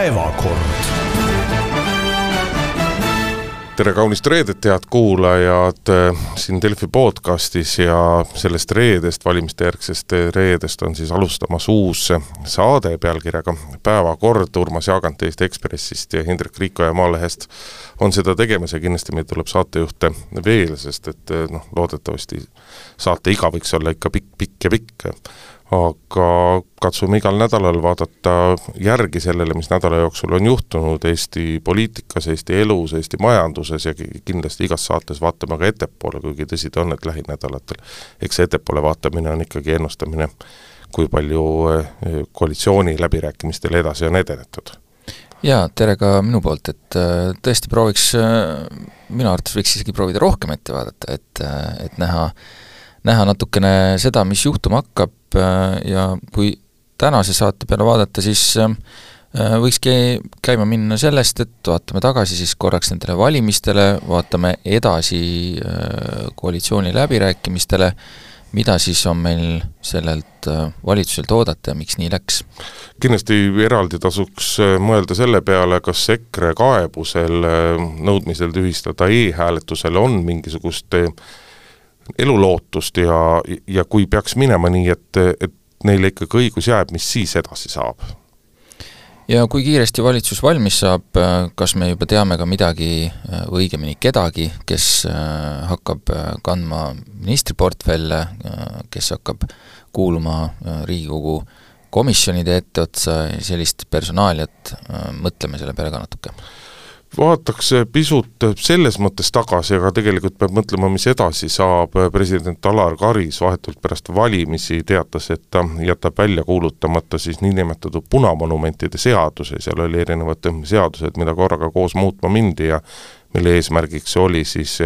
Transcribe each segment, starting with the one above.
päevakord. tere kaunist reedet, head kuulajad, siin Delfi podcastis ja sellest reedest, valimiste järgsest reedest on siis alustamas uus saade pealkirjaga Päevakord, Urmas Jaagant Eesti Ekspressist ja Hindrek Riikoja Maalehest on seda tegemas ja kindlasti meil tuleb saatejuhte veel, sest et noh, loodetavasti saate iga võiks olla ikka pikk, pikk ja pikk aga katsume igal nädalal vaadata järgi sellele, mis nädala jooksul on juhtunud Eesti poliitikas, Eesti elus, Eesti majanduses ja kindlasti igas saates vaatame ka ettepoole, kuigi tõsi ta on, et lähinädalatel eks see ettepoole vaatamine on ikkagi ennustamine, kui palju eh, koalitsiooni läbirääkimistel edasi on edenetud. jaa, tere ka minu poolt, et äh, tõesti prooviks, äh, minu arvates võiks isegi proovida rohkem ette vaadata, et, et näha näha natukene seda, mis juhtuma hakkab äh, ja kui tänase saate peale vaadata, siis äh, võikski käima minna sellest, et vaatame tagasi siis korraks nendele valimistele, vaatame edasi äh, koalitsiooni läbirääkimistele, mida siis on meil sellelt valitsuselt oodata ja miks nii läks? kindlasti eraldi tasuks mõelda selle peale, kas EKRE kaebusel, nõudmisel tühistada e-hääletusele on mingisugust elulootust ja, ja kui peaks minema nii, et, et neile ikkagi õigus jääb, mis siis edasi saab? ja kui kiiresti valitsus valmis saab, kas me juba teame ka midagi, või õigemini kedagi, kes äh, hakkab äh, kandma ministriportfelle, äh, kes hakkab kuuluma Riigikogu komisjonide etteotsa, sellist personaaliat, mõtleme selle peale ka natuke vaataks pisut selles mõttes tagasi, aga tegelikult peab mõtlema, mis edasi saab, president Alar Karis vahetult pärast valimisi teatas, et ta jätab välja kuulutamata siis niinimetatud punamonumentide seaduse, seal oli erinevad seadused, mida korraga koos muutma mindi ja mille eesmärgiks oli siis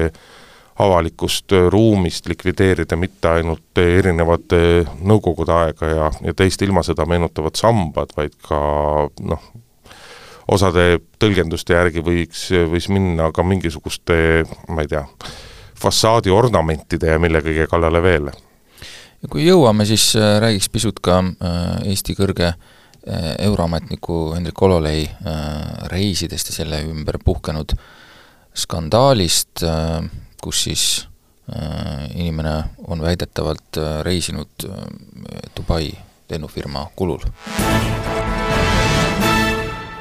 avalikust ruumist likvideerida mitte ainult erinevad nõukogude aega ja, ja teist ilmasõda meenutavad sambad, vaid ka noh, osade tõlgenduste järgi võiks, võis minna ka mingisuguste, ma ei tea, fassaadi ornamentide ja mille kõige kallale veel. ja kui jõuame, siis äh, räägiks pisut ka äh, Eesti kõrge äh, euroametniku Hendrik Hololei reisidest ja selle ümber puhkenud skandaalist, kus siis inimene on väidetavalt reisinud Dubai lennufirma kulul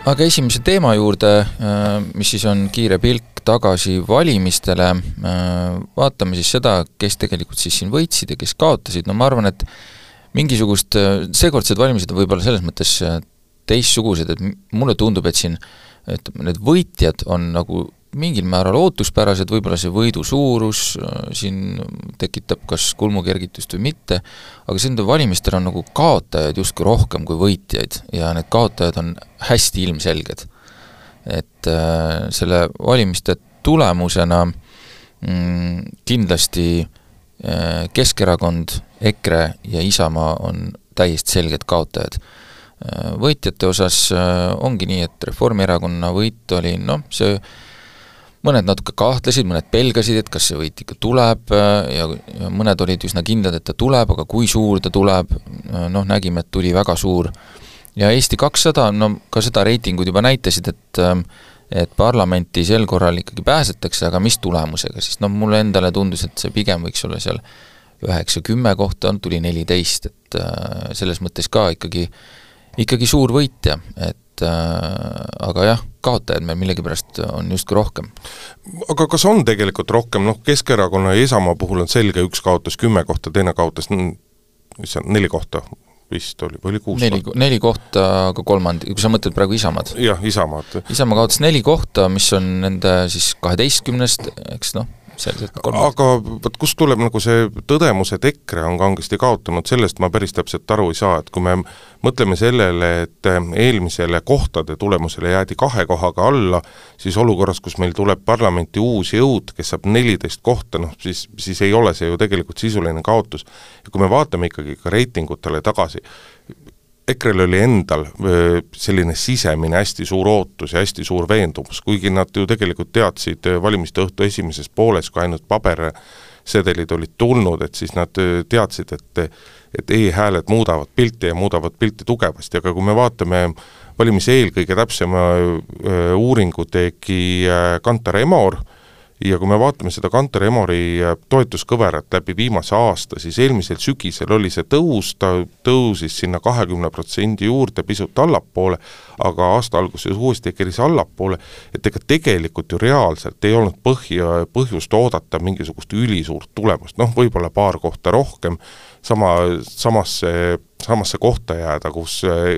aga esimese teema juurde, äh, mis siis on kiire pilk tagasi valimistele, äh, vaatame siis seda, kes tegelikult siis siin võitsid ja kes kaotasid, no ma arvan, et mingisugust, äh, seekordsed valimised on võib-olla selles mõttes teistsugused, et mulle tundub, et siin et need võitjad on nagu mingil määral ootuspärased, võib-olla see võidu suurus äh, siin tekitab kas kulmukergitust või mitte, aga nendel valimistel on nagu kaotajaid justkui rohkem kui võitjaid ja need kaotajad on hästi ilmselged. et äh, selle valimiste tulemusena mm, kindlasti äh, Keskerakond, EKRE ja Isamaa on täiesti selged kaotajad äh,. Võitjate osas äh, ongi nii, et Reformierakonna võit oli noh, see mõned natuke kahtlesid, mõned pelgasid, et kas see võit ikka tuleb ja, ja mõned olid üsna kindlad, et ta tuleb, aga kui suur ta tuleb, noh, nägime, et tuli väga suur. ja Eesti kakssada, no ka seda reitingud juba näitasid, et et parlamenti sel korral ikkagi pääsetakse, aga mis tulemusega, siis noh, mulle endale tundus, et see pigem võiks olla seal üheksa, kümme kohta, tuli neliteist, et selles mõttes ka ikkagi, ikkagi suur võitja, et et äh, aga jah, kaotajaid meil millegipärast on justkui rohkem. aga kas on tegelikult rohkem, noh Keskerakonna ja Isamaa puhul on selge, üks kaotas kümme kohta, teine kaotas mis on, neli kohta vist oli, või oli kuus neli, neli kohta, aga kolmand-, kui sa mõtled praegu Isamaad? jah, Isamaad. Isamaa kaotas neli kohta, mis on nende siis kaheteistkümnest, eks noh, kolmand. aga vot kust tuleb nagu see tõdemus, et EKRE on kangesti kaotanud, sellest ma päris täpselt aru ei saa, et kui me mõtleme sellele, et eh, eelmisele kohtade tulemusele jäädi kahe kohaga alla, siis olukorras, kus meil tuleb parlamenti uus jõud, kes saab neliteist kohta, noh siis, siis ei ole see ju tegelikult sisuline kaotus. ja kui me vaatame ikkagi ka reitingutele tagasi, EKRE-l oli endal selline sisemine hästi suur ootus ja hästi suur veendumus, kuigi nad ju tegelikult teadsid valimiste õhtu esimeses pooles, kui ainult paber sedelid olid tulnud, et siis nad teadsid, et et e-hääled muudavad pilti ja muudavad pilti tugevasti, aga kui me vaatame valimise eel kõige täpsema uuringu tegi Kantar Emor, ja kui me vaatame seda Kantar Emori äh, toetuskõverat läbi viimase aasta, siis eelmisel sügisel oli see tõus, ta tõusis sinna kahekümne protsendi juurde pisut allapoole, aga aasta alguses uuesti keris allapoole, et ega tegelikult ju reaalselt ei olnud põhja, põhjust oodata mingisugust ülisuurt tulemust, noh võib-olla paar kohta rohkem, sama, samasse, samasse kohta jääda, kus äh,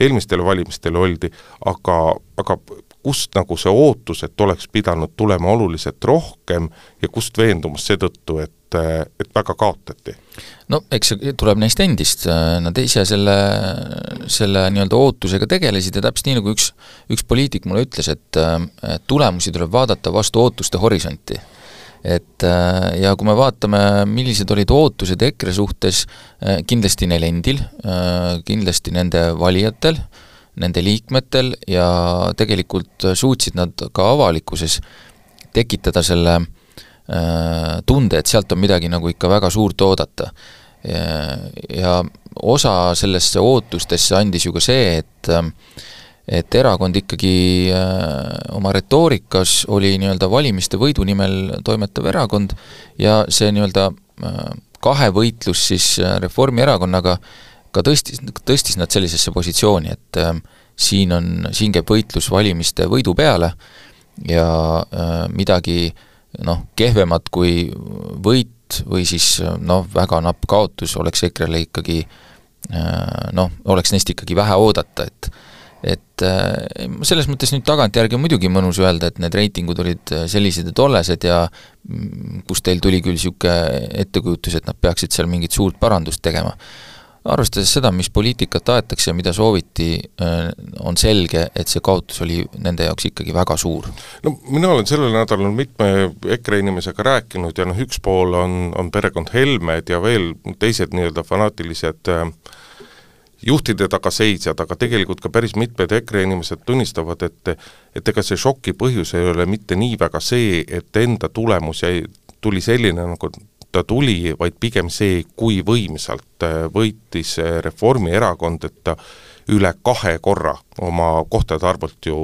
eelmistel valimistel oldi, aga, aga kust nagu see ootus, et oleks pidanud tulema oluliselt rohkem ja kust veendumus seetõttu, et, et väga kaotati? no eks see tuleb neist endist, nad ise selle, selle nii-öelda ootusega tegelesid ja täpselt nii, nagu üks, üks poliitik mulle ütles, et, tulemusi tuleb vaadata vastu ootuste horisonti et ja kui me vaatame, millised olid ootused EKRE suhtes, kindlasti neil endil, kindlasti nende valijatel, nende liikmetel ja tegelikult suutsid nad ka avalikkuses tekitada selle äh, tunde, et sealt on midagi nagu ikka väga suurt oodata. ja osa sellesse ootustesse andis ju ka see, et et erakond ikkagi äh, oma retoorikas oli nii-öelda valimiste võidu nimel toimetav erakond ja see nii-öelda äh, kahevõitlus siis Reformierakonnaga äh, ka tõstis, tõstis nad sellisesse positsiooni, et äh, siin on, siin käib võitlus valimiste võidu peale ja äh, midagi noh, kehvemat kui võit või siis noh, väga napp kaotus oleks EKRE-le ikkagi äh, noh, oleks neist ikkagi vähe oodata, et et äh, selles mõttes nüüd tagantjärgi on muidugi mõnus öelda, et need reitingud olid sellised ja tollased ja mm, kus teil tuli küll niisugune ettekujutus, et nad peaksid seal mingit suurt parandust tegema arvestades seda, mis poliitikat aetakse ja mida sooviti, äh, on selge, et see kaotus oli nende jaoks ikkagi väga suur. no mina olen sellel nädalal mitme EKRE inimesega rääkinud ja noh, üks pool on, on perekond Helmed ja veel teised nii-öelda fanaatilised äh, juhtide taga seisjad, aga tegelikult ka päris mitmed EKRE inimesed tunnistavad, et et ega see šoki põhjus ei ole mitte nii väga see, et enda tulemus jäi, tuli selline, nagu ta tuli, vaid pigem see, kui võimsalt äh, võitis äh, Reformierakond, et ta üle kahe korra oma kohtade arvult ju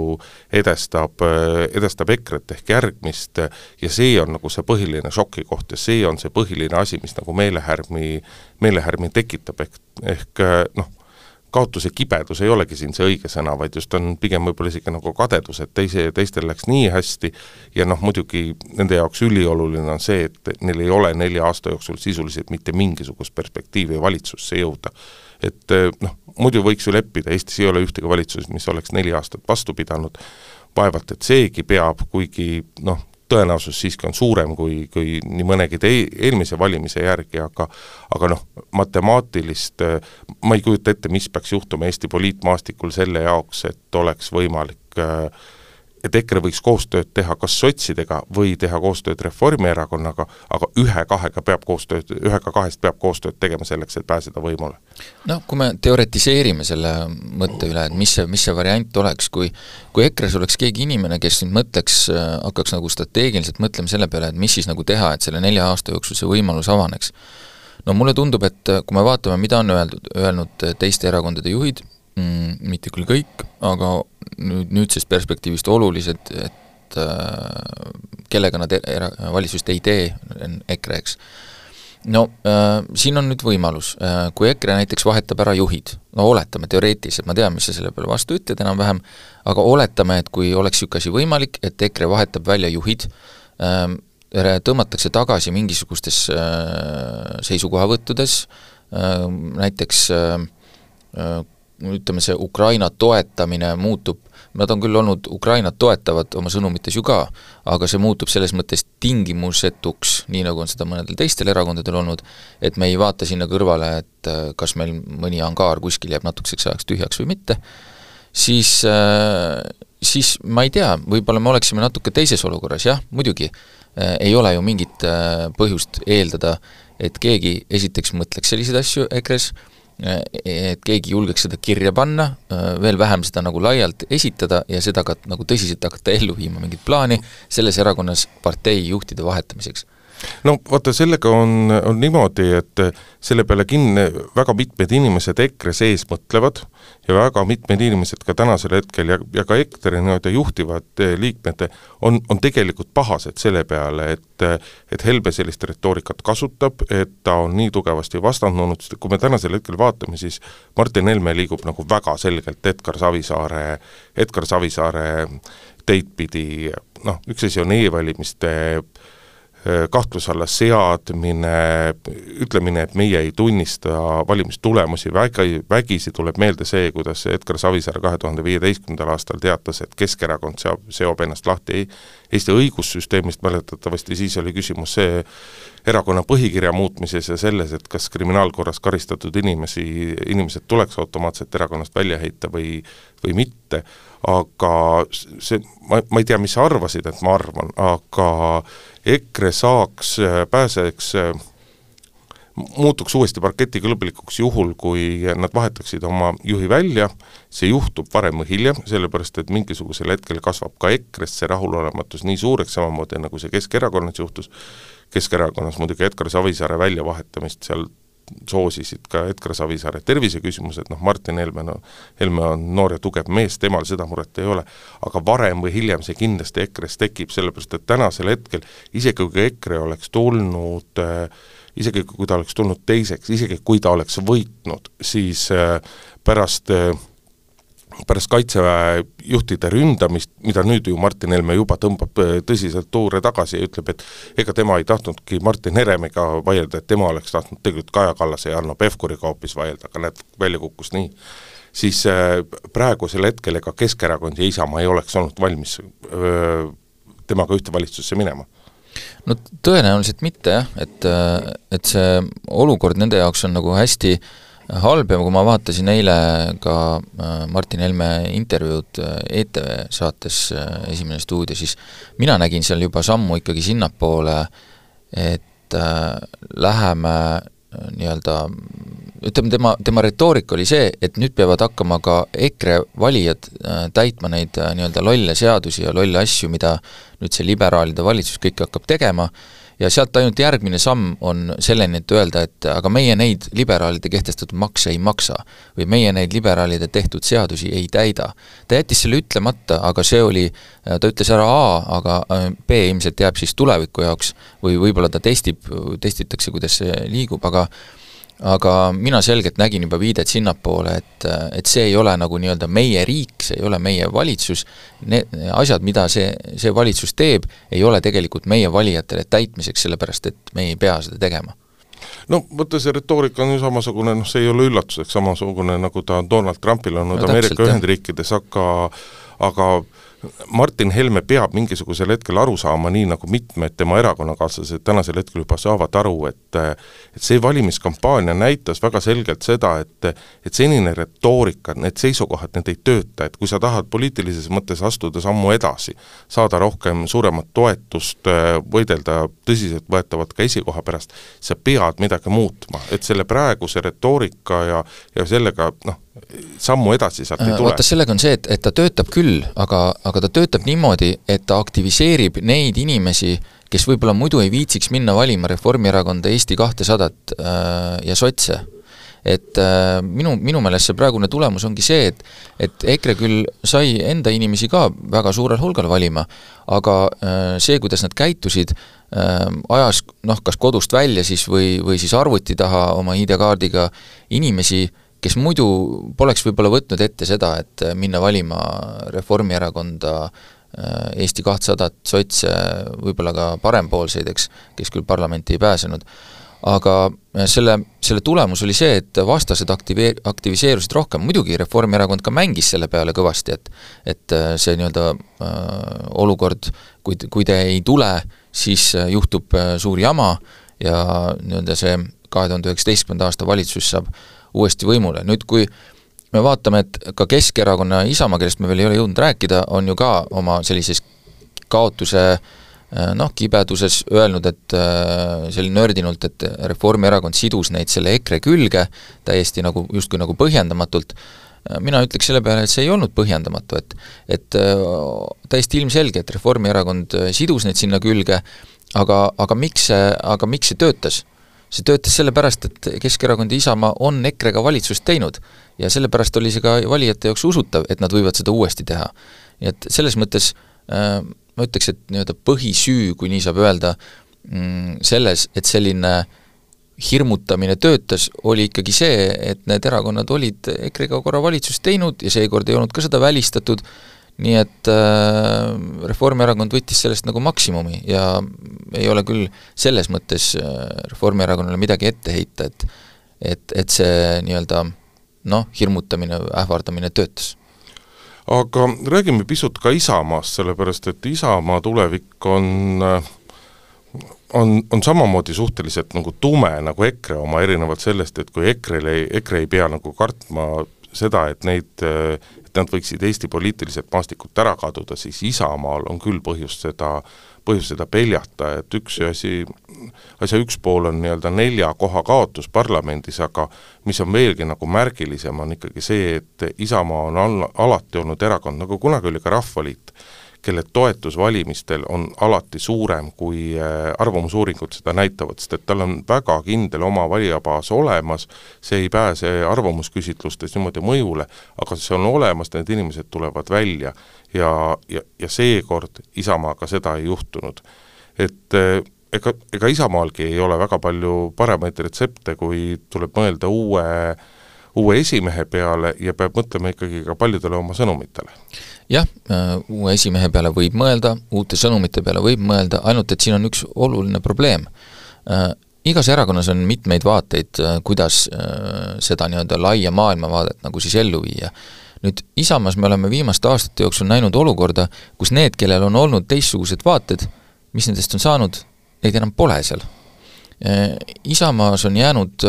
edestab, äh, edestab EKRE-t ehk järgmist ja see on nagu see põhiline šokikoht ja see on see põhiline asi, mis nagu meelehärmi, meelehärmi tekitab, ehk, ehk noh, kaotuse kibedus ei olegi siin see õige sõna, vaid just on pigem võib-olla isegi nagu kadedus, et teise, teistel läks nii hästi ja noh, muidugi nende jaoks ülioluline on see, et neil ei ole nelja aasta jooksul sisuliselt mitte mingisugust perspektiivi valitsusse jõuda. et noh, muidu võiks ju leppida, Eestis ei ole ühtegi valitsust, mis oleks neli aastat vastu pidanud, vaevalt et seegi peab, kuigi noh, tõenäosus siiski on suurem kui, kui nii mõnegi tei-, eelmise valimise järgi, aga aga noh, matemaatilist, ma ei kujuta ette, mis peaks juhtuma Eesti poliitmaastikul selle jaoks, et oleks võimalik äh, et EKRE võiks koostööd teha kas sotsidega või teha koostööd Reformierakonnaga, aga ühe-kahega peab koostööd, ühega kahest peab koostööd tegema selleks, et pääseda võimule. noh, kui me teoretiseerime selle mõtte üle, et mis see, mis see variant oleks, kui kui EKRE-s oleks keegi inimene, kes nüüd mõtleks, hakkaks nagu strateegiliselt mõtlema selle peale, et mis siis nagu teha, et selle nelja aasta jooksul see võimalus avaneks, no mulle tundub, et kui me vaatame, mida on öeldud, öelnud teiste erakondade juhid, mm, mitte küll kõik, aga nüüd, nüüdsest perspektiivist olulised, et äh, kellega nad era-, valitsust ei tee, EKRE, eks. no äh, siin on nüüd võimalus äh,, kui EKRE näiteks vahetab ära juhid, no oletame teoreetiliselt, ma tean, mis sa selle peale vastu ütled enam-vähem, aga oletame, et kui oleks niisugune asi võimalik, et EKRE vahetab välja juhid äh,, tõmmatakse tagasi mingisugustes äh, seisukohavõttudes äh,, näiteks äh ütleme, see Ukraina toetamine muutub, nad on küll olnud Ukrainat toetavad oma sõnumites ju ka, aga see muutub selles mõttes tingimusetuks, nii nagu on seda mõnedel teistel erakondadel olnud, et me ei vaata sinna kõrvale, et äh, kas meil mõni angaar kuskil jääb natukeseks ajaks tühjaks või mitte, siis äh, siis ma ei tea, võib-olla me oleksime natuke teises olukorras, jah, muidugi, äh, ei ole ju mingit põhjust eeldada, et keegi esiteks mõtleks selliseid asju EKRE-s, et keegi julgeks seda kirja panna, veel vähem seda nagu laialt esitada ja seda ka nagu tõsiselt hakata ellu viima, mingit plaani selles erakonnas partei juhtide vahetamiseks. No vaata, sellega on, on niimoodi, et selle peale kinni väga mitmed inimesed EKRE sees mõtlevad ja väga mitmed inimesed ka tänasel hetkel ja, ja ka EKRE nii-öelda juhtivad liikmed on, on tegelikult pahased selle peale, et et Helme sellist retoorikat kasutab, et ta on nii tugevasti vastandunud, sest kui me tänasel hetkel vaatame, siis Martin Helme liigub nagu väga selgelt Edgar Savisaare, Edgar Savisaare teid pidi, noh, üks asi on e-valimiste kahtluse alla seadmine, ütlemine, et meie ei tunnista valimistulemusi, vägi, vägisi tuleb meelde see, kuidas Edgar Savisaar kahe tuhande viieteistkümnendal aastal teatas, et Keskerakond seob, seob ennast lahti Eesti õigussüsteemist, mäletatavasti siis oli küsimus see erakonna põhikirja muutmises ja selles, et kas kriminaalkorras karistatud inimesi, inimesed tuleks automaatselt erakonnast välja heita või, või mitte, aga see, ma, ma ei tea, mis sa arvasid, et ma arvan, aga EKRE saaks, pääseks, muutuks uuesti parketikõlblikuks juhul, kui nad vahetaksid oma juhi välja, see juhtub varem või hiljem, sellepärast et mingisugusel hetkel kasvab ka EKRE-s see rahulolematus nii suureks, samamoodi nagu see Keskerakonnas juhtus, Keskerakonnas muidugi Edgar Savisaare väljavahetamist seal soosisid ka Edgar Savisaare terviseküsimused, noh Martin Helme, no Helme on noor ja tugev mees, temal seda muret ei ole, aga varem või hiljem see kindlasti EKRE-s tekib, sellepärast et tänasel hetkel isegi kui EKRE oleks tulnud äh, isegi kui ta oleks tulnud teiseks, isegi kui ta oleks võitnud, siis äh, pärast äh, pärast Kaitseväe juhtide ründamist, mida nüüd ju Martin Helme juba tõmbab äh, tõsiselt tuure tagasi ja ütleb, et ega tema ei tahtnudki Martin Heremiga vaielda, et tema oleks tahtnud tegelikult Kaja Kallase ja Hanno Pevkuriga hoopis vaielda, aga näed, välja kukkus nii, siis praegusel hetkel ega Keskerakond ja Isamaa ei oleks olnud valmis öö, temaga ühte valitsusse minema no tõenäoliselt mitte jah, et, et see olukord nende jaoks on nagu hästi äh, halb ja kui ma vaatasin eile ka äh, Martin Helme intervjuud äh, ETV saates äh, Esimene stuudio, siis mina nägin seal juba sammu ikkagi sinnapoole, et läheme nii-öelda ütleme, tema, tema retoorika oli see, et nüüd peavad hakkama ka EKRE valijad täitma neid nii-öelda lolle seadusi ja lolle asju, mida nüüd see liberaalide valitsus kõik hakkab tegema, ja sealt ainult järgmine samm on selleni, et öelda, et aga meie neid liberaalide kehtestatud makse ei maksa. või meie neid liberaalide tehtud seadusi ei täida. ta jättis selle ütlemata, aga see oli, ta ütles ära A, aga äh, B ilmselt jääb siis tuleviku jaoks või võib-olla ta testib, testitakse, kuidas see liigub, aga aga mina selgelt nägin juba viidet sinnapoole, et, et see ei ole nagu nii-öelda meie riik, see ei ole meie valitsus, need asjad, mida see, see valitsus teeb, ei ole tegelikult meie valijatele täitmiseks, sellepärast et me ei pea seda tegema. No vaata, see retoorika on ju samasugune, noh see ei ole üllatuseks samasugune, nagu ta Donald Trumpil olnud no, Ameerika Ühendriikides, aga aga Martin Helme peab mingisugusel hetkel aru saama, nii nagu mitmed tema erakonnakaaslased tänasel hetkel juba saavad aru, et et see valimiskampaania näitas väga selgelt seda, et et senine retoorika, need seisukohad, need ei tööta, et kui sa tahad poliitilises mõttes astuda sammu edasi, saada rohkem, suuremat toetust, võidelda tõsiseltvõetavalt ka esikoha pärast, sa pead midagi muutma, et selle praeguse retoorika ja ja sellega noh, sammu edasi sealt ei äh, tule. vaata, sellega on see, et, et ta töötab küll, aga, aga ta töötab niimoodi, et ta aktiviseerib neid inimesi, kes võib-olla muidu ei viitsiks minna valima Reformierakonda, Eesti kahtesadat äh, ja sotse. et äh, minu, minu meelest see praegune tulemus ongi see, et et EKRE küll sai enda inimesi ka väga suurel hulgal valima, aga äh, see, kuidas nad käitusid äh,, ajas noh, kas kodust välja siis või, või siis arvuti taha oma ID-kaardiga inimesi äh, kes muidu poleks võib-olla võtnud ette seda, et minna valima Reformierakonda, äh, Eesti kahtesadat, sotse, võib-olla ka parempoolseid, eks, kes küll parlamenti ei pääsenud, aga selle, selle tulemus oli see, et vastased aktivee-, aktiviseerusid rohkem, muidugi Reformierakond ka mängis selle peale kõvasti, et et äh, see nii-öelda äh, olukord, kui, kui te ei tule, siis juhtub äh, suur jama ja nii-öelda see kahe tuhande üheksateistkümnenda aasta valitsus saab uuesti võimule, nüüd kui me vaatame, et ka Keskerakonna ja Isamaa, kellest me veel ei ole jõudnud rääkida, on ju ka oma sellises kaotuse eh, noh, kibeduses öelnud, et eh, selline nördinult, et Reformierakond sidus neid selle EKRE külge täiesti nagu, justkui nagu põhjendamatult, mina ütleks selle peale, et see ei olnud põhjendamatu, et et eh, täiesti ilmselge, et Reformierakond sidus neid sinna külge aga, aga miks see, aga miks see töötas? See töötas sellepärast, et Keskerakond ja Isamaa on EKRE-ga valitsust teinud ja sellepärast oli see ka valijate jaoks usutav, et nad võivad seda uuesti teha. nii et selles mõttes äh, ma ütleks, et nii-öelda põhisüü, kui nii saab öelda, mm, selles, et selline hirmutamine töötas, oli ikkagi see, et need erakonnad olid EKRE-ga korra valitsust teinud ja seekord ei olnud ka seda välistatud, nii et äh, Reformierakond võttis sellest nagu maksimumi ja ei ole küll selles mõttes äh, Reformierakonnale midagi ette heita, et et, et see nii-öelda noh, hirmutamine, ähvardamine töötas. Aga räägime pisut ka Isamaast, sellepärast et Isamaa tulevik on on, on samamoodi suhteliselt nagu tume nagu EKRE oma, erinevalt sellest, et kui EKRE-l ei, EKRE ei pea nagu kartma seda, et neid, et nad võiksid Eesti poliitiliselt maastikult ära kaduda, siis Isamaal on küll põhjust seda, põhjust seda peljata, et üks asi, asja üks pool on nii-öelda nelja koha kaotus parlamendis, aga mis on veelgi nagu märgilisem, on ikkagi see, et Isamaa on al-, alati olnud erakond, nagu kunagi oli ka Rahvaliit, kelle toetus valimistel on alati suurem, kui äh, arvamusuuringud seda näitavad, sest et tal on väga kindel oma valijabaas olemas, see ei pääse arvamusküsitlustes niimoodi mõjule, aga see on olemas, need inimesed tulevad välja ja, ja, ja seekord Isamaaga seda ei juhtunud. et äh, ega, ega Isamaalgi ei ole väga palju paremaid retsepte, kui tuleb mõelda uue uue esimehe peale ja peab mõtlema ikkagi ka paljudele oma sõnumitele jah, äh, uue esimehe peale võib mõelda, uute sõnumite peale võib mõelda, ainult et siin on üks oluline probleem. Äh, igas erakonnas on mitmeid vaateid, äh, kuidas seda nii-öelda laia maailmavaadet nagu siis ellu viia. nüüd Isamaas me oleme viimaste aastate jooksul näinud olukorda, kus need, kellel on olnud teistsugused vaated, mis nendest on saanud, neid enam pole seal Isamaas on jäänud,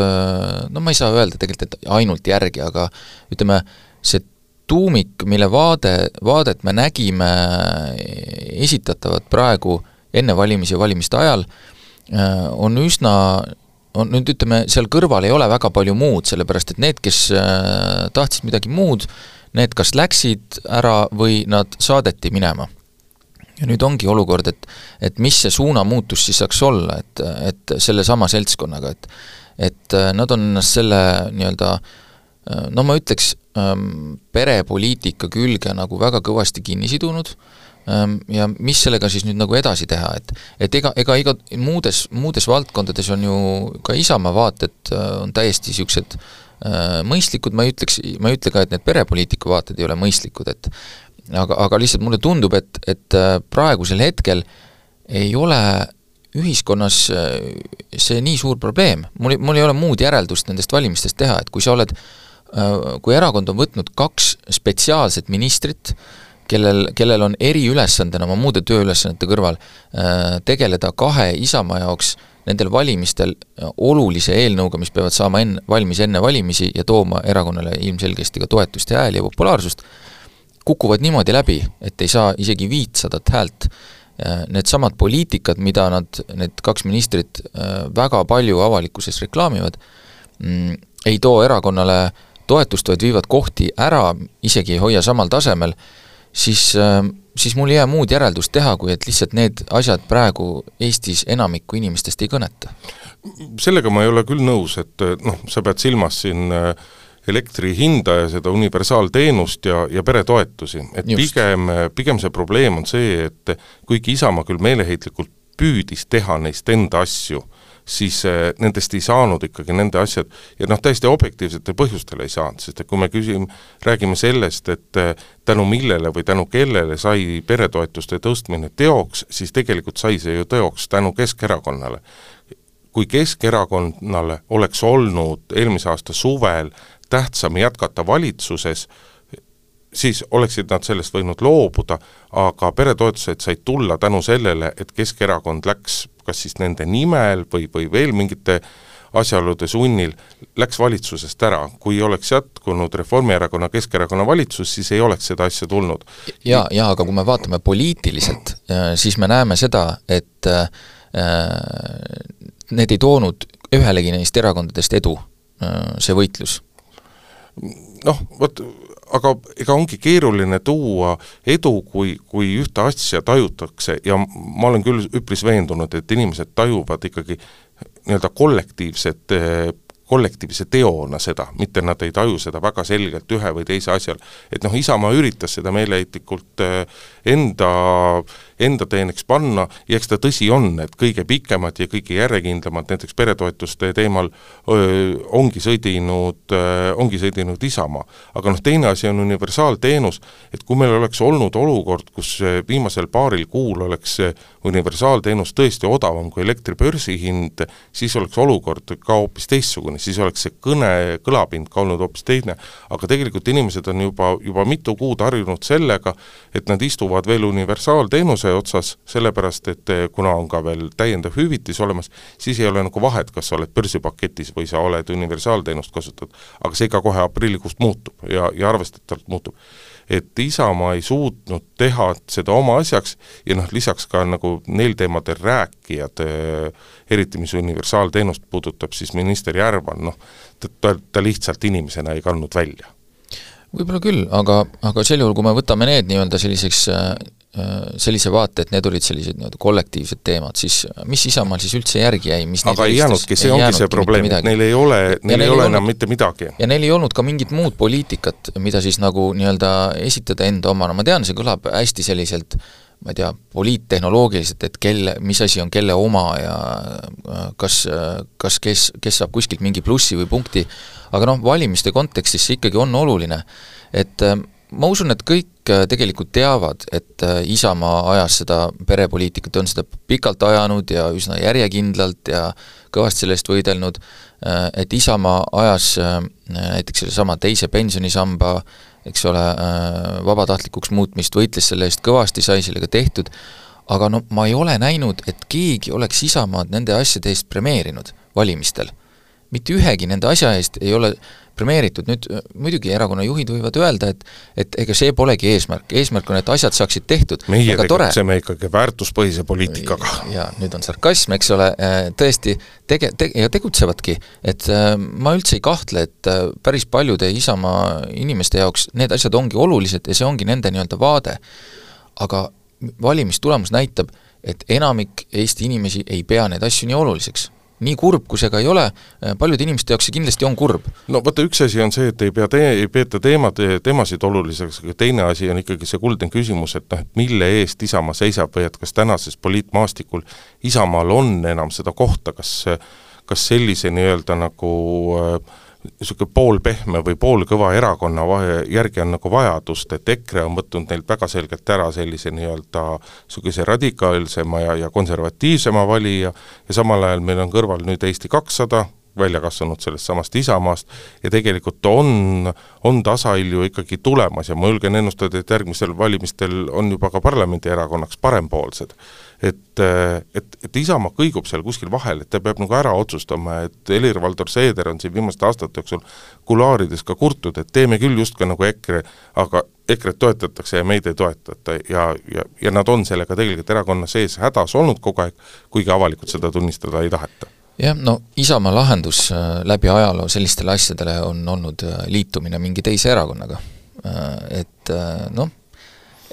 no ma ei saa öelda tegelikult, et ainult järgi, aga ütleme, see tuumik, mille vaade, vaadet me nägime esitatavat praegu enne valimisi ja valimiste ajal, äh, on üsna, on nüüd ütleme, seal kõrval ei ole väga palju muud, sellepärast et need, kes äh, tahtsid midagi muud, need kas läksid ära või nad saadeti minema. ja nüüd ongi olukord, et et mis see suunamuutus siis saaks olla, et, et sellesama seltskonnaga, et et nad on ennast selle nii-öelda no ma ütleks, ähm, perepoliitika külge nagu väga kõvasti kinni sidunud. Ähm, ja mis sellega siis nüüd nagu edasi teha, et et ega, ega iga muudes, muudes valdkondades on ju ka Isamaa vaated äh, on täiesti niisugused äh, mõistlikud, ma ei ütleks, ma ei ütle ka, et need perepoliitika vaated ei ole mõistlikud, et aga, aga lihtsalt mulle tundub, et, et äh, praegusel hetkel ei ole ühiskonnas äh, see nii suur probleem, mul, mul ei ole muud järeldust nendest valimistest teha, et kui sa oled äh, kui erakond on võtnud kaks spetsiaalset ministrit, kellel, kellel on eriülesandena oma muude tööülesannete kõrval äh, tegeleda kahe Isamaa jaoks nendel valimistel äh, olulise eelnõuga, mis peavad saama enne, valmis enne valimisi ja tooma erakonnale ilmselgesti ka toetust ja hääli ja populaarsust, kukuvad niimoodi läbi, et ei saa isegi viitsadat häält. Needsamad poliitikad, mida nad, need kaks ministrit väga palju avalikkuses reklaamivad, mm, ei too erakonnale äh, toetust, vaid viivad kohti ära, isegi ei hoia samal tasemel, siis, äh, siis mul ei jää muud järeldust teha, kui et lihtsalt need asjad praegu Eestis enamikku inimestest ei kõneta. sellega ma ei ole küll nõus, et noh, sa pead silmas siin äh, elektri hinda ja seda universaalteenust ja, ja peretoetusi, et Just. pigem, pigem see probleem on see, et kuigi Isamaa küll meeleheitlikult püüdis teha neist enda asju, siis äh, nendest ei saanud ikkagi nende asjad ja noh, täiesti objektiivsetel põhjustel ei saanud, sest et kui me küsime, räägime sellest, et äh, tänu millele või tänu kellele sai peretoetuste tõstmine teoks, siis tegelikult sai see ju teoks tänu Keskerakonnale. kui Keskerakonnale oleks olnud eelmise aasta suvel tähtsam jätkata valitsuses, siis oleksid nad sellest võinud loobuda, aga peretoetused said tulla tänu sellele, et Keskerakond läks kas siis nende nimel või, või veel mingite asjaolude sunnil, läks valitsusest ära. kui oleks jätkunud Reformierakonna, Keskerakonna valitsus, siis ei oleks seda asja tulnud. jaa, jaa, aga kui me vaatame poliitiliselt, äh, siis me näeme seda, et äh, need ei toonud ühelegi neist erakondadest edu, äh, see võitlus. noh, vot aga ega ongi keeruline tuua edu, kui, kui ühte asja tajutakse ja ma olen küll üpris veendunud, et inimesed tajuvad ikkagi nii-öelda kollektiivset kollektiivse teona seda, mitte nad ei taju seda väga selgelt ühe või teise asjal. et noh, Isamaa üritas seda meeleheitlikult enda äh, enda teeneks panna ja eks ta tõsi on, et kõige pikemad ja kõige järjekindlamad näiteks peretoetuste teemal öö, ongi sõdinud, ongi sõdinud Isamaa. aga noh, teine asi on universaalteenus, et kui meil oleks olnud olukord, kus viimasel paaril kuul oleks universaalteenus tõesti odavam kui elektri börsihind, siis oleks olukord ka hoopis teistsugune, siis oleks see kõne, kõlapind ka olnud hoopis teine. aga tegelikult inimesed on juba, juba mitu kuud harjunud sellega, et nad istuvad veel universaalteenuse makse otsas, sellepärast et eh, kuna on ka veel täiendav hüvitis olemas, siis ei ole nagu vahet, kas sa oled börsipaketis või sa oled universaalteenust kasutad. aga see ka kohe aprillikuust muutub ja, ja arvestatavalt muutub. et Isamaa ei suutnud teha seda oma asjaks ja noh, lisaks ka nagu neil teemadel rääkijad, eh, eriti mis universaalteenust puudutab, siis minister Järvan, noh, ta, ta lihtsalt inimesena ei kandnud välja võib-olla küll, aga, aga sel juhul, kui me võtame need nii-öelda selliseks Äh, sellise vaate, et need olid sellised nii-öelda kollektiivsed teemad, siis mis Isamaal siis üldse järgi jäi, mis aga ei jäänudki, see ongi see probleem, et neil ei ole, neil ei ole enam mitte midagi. ja neil ei olnud ka mingit muud poliitikat, mida siis nagu nii-öelda esitada enda omana, ma tean, see kõlab hästi selliselt ma ei tea, poliittehnoloogiliselt, et kelle, mis asi on kelle oma ja äh, kas, kas kes, kes saab kuskilt mingi plussi või punkti, aga noh, valimiste kontekstis see ikkagi on oluline, et äh, ma usun, et kõik äh, tegelikult teavad, et äh, Isamaa ajas seda perepoliitikat, on seda pikalt ajanud ja üsna järjekindlalt ja kõvasti selle eest võidelnud, äh, et Isamaa ajas näiteks sellesama teise pensionisamba, eks ole, vabatahtlikuks muutmist, võitles selle eest kõvasti, sai sellega tehtud, aga no ma ei ole näinud, et keegi oleks Isamaad nende asjade eest premeerinud valimistel. Mitte ühegi nende asja eest ei ole premeeritud, nüüd muidugi erakonna juhid võivad öelda, et et ega see polegi eesmärk, eesmärk on, et asjad saaksid tehtud. meie tegutseme ikkagi väärtuspõhise poliitikaga. ja nüüd on sarkasm, eks ole, äh, tõesti, tege-, te-, ja tegutsevadki, et äh, ma üldse ei kahtle, et äh, päris paljude Isamaa inimeste jaoks need asjad ongi olulised ja see ongi nende nii-öelda vaade. aga valimistulemus näitab, et enamik Eesti inimesi ei pea neid asju nii oluliseks nii kurb, kui see ka ei ole, äh, paljude inimeste jaoks see kindlasti on kurb. no vaata, üks asi on see, et ei pea tee, ei peeta teemad, teemasid oluliseks, aga teine asi on ikkagi see kuldne küsimus, et noh, et mille eest Isamaa seisab või et kas tänases poliitmaastikul Isamaal on enam seda kohta, kas kas sellise nii-öelda nagu äh, niisugune poolpehme või poolkõva erakonna järgi on nagu vajadust, et EKRE on võtnud neilt väga selgelt ära sellise nii-öelda niisuguse radikaalsema ja, ja konservatiivsema valija ja samal ajal meil on kõrval nüüd Eesti kakssada, välja kasvanud sellest samast Isamaast ja tegelikult on, on tasahilju ju ikkagi tulemas ja ma julgen ennustada, et järgmisel valimistel on juba ka parlamendierakonnaks parempoolsed. et, et, et Isamaa kõigub seal kuskil vahel, et ta peab nagu ära otsustama, et Helir-Valdor Seeder on siin viimaste aastate jooksul kuluaarides ka kurtnud, et teeme küll justkui nagu EKRE, aga EKRE-t toetatakse ja meid ei toetata ja, ja, ja nad on sellega tegelikult erakonna sees hädas olnud kogu aeg, kuigi avalikult seda tunnistada ei taheta jah, no Isamaa lahendus äh, läbi ajaloo sellistele asjadele on olnud äh, liitumine mingi teise erakonnaga. Äh, et noh,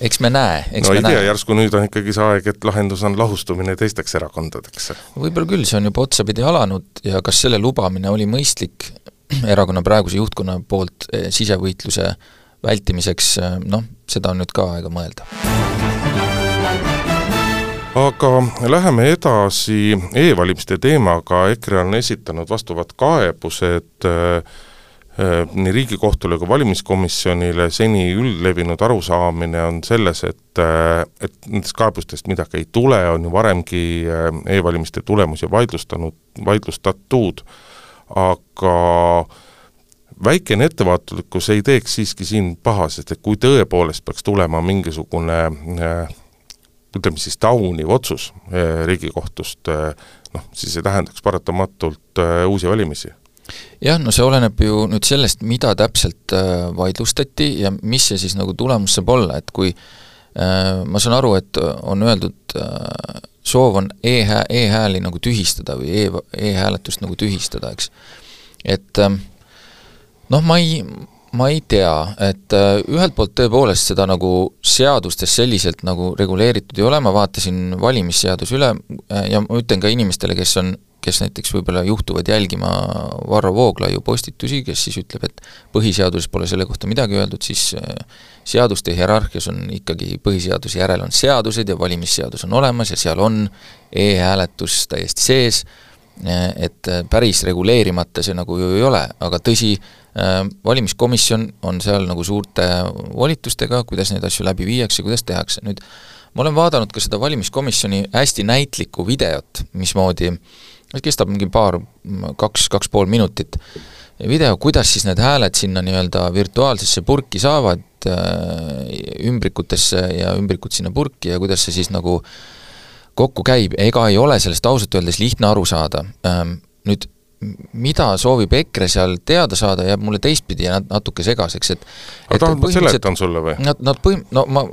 eks me näe, eks no me ei tea, järsku nüüd on ikkagi see aeg, et lahendus on lahustumine teisteks erakondadeks. võib-olla küll, see on juba otsapidi alanud ja kas selle lubamine oli mõistlik erakonna praeguse juhtkonna poolt sisevõitluse vältimiseks, noh, seda on nüüd ka aega mõelda aga läheme edasi e-valimiste teemaga, EKRE on esitanud vastavad kaebused äh, äh, nii Riigikohtule kui valimiskomisjonile, seni üldlevinud arusaamine on selles, et äh, et nendest kaebustest midagi ei tule, on ju varemgi e-valimiste tulemusi vaidlustanud, vaidlustatud, aga väikene ettevaatlikkus ei teeks siiski siin paha, sest et kui tõepoolest peaks tulema mingisugune äh, ütleme siis tauniv otsus eh, Riigikohtust, eh, noh, siis see tähendaks paratamatult eh, uusi valimisi jah, no see oleneb ju nüüd sellest, mida täpselt vaidlustati ja mis see siis nagu tulemus saab olla, et kui ma saan aru, et on öeldud, soov on e-hää-, e-hääli nagu tühistada või e, e-hääletust nagu tühistada, eks. et noh, ma ei, ma ei tea, et äh, ühelt poolt tõepoolest seda nagu seadustes selliselt nagu reguleeritud ei ole, ma vaatasin valimisseaduse üle äh, ja ma ütlen ka inimestele, kes on, kes näiteks võib-olla juhtuvad jälgima Varro Vooglaiu postitusi, kes siis ütleb, et põhiseaduses pole selle kohta midagi öeldud, siis äh, seaduste hierarhias on ikkagi põhiseaduse järel on seadused ja valimisseadus on olemas ja seal on e-hääletus täiesti sees, et päris reguleerimata see nagu ju ei ole, aga tõsi, Äh, valimiskomisjon on seal nagu suurte volitustega, kuidas neid asju läbi viiakse, kuidas tehakse, nüüd ma olen vaadanud ka seda valimiskomisjoni hästi näitlikku videot, mismoodi, kestab mingi paar, kaks, kaks pool minutit, video, kuidas siis need hääled sinna nii-öelda virtuaalsesse purki saavad, äh, ümbrikutesse ja ümbrikud sinna purki ja kuidas see siis nagu kokku käib, ega ei ole sellest ausalt öeldes lihtne aru saada. Ähm, nüüd mida soovib EKRE seal teada saada, jääb mulle teistpidi natuke segaseks, et aga tahad, ma seletan sulle või? Nad, nad põhim-, no ma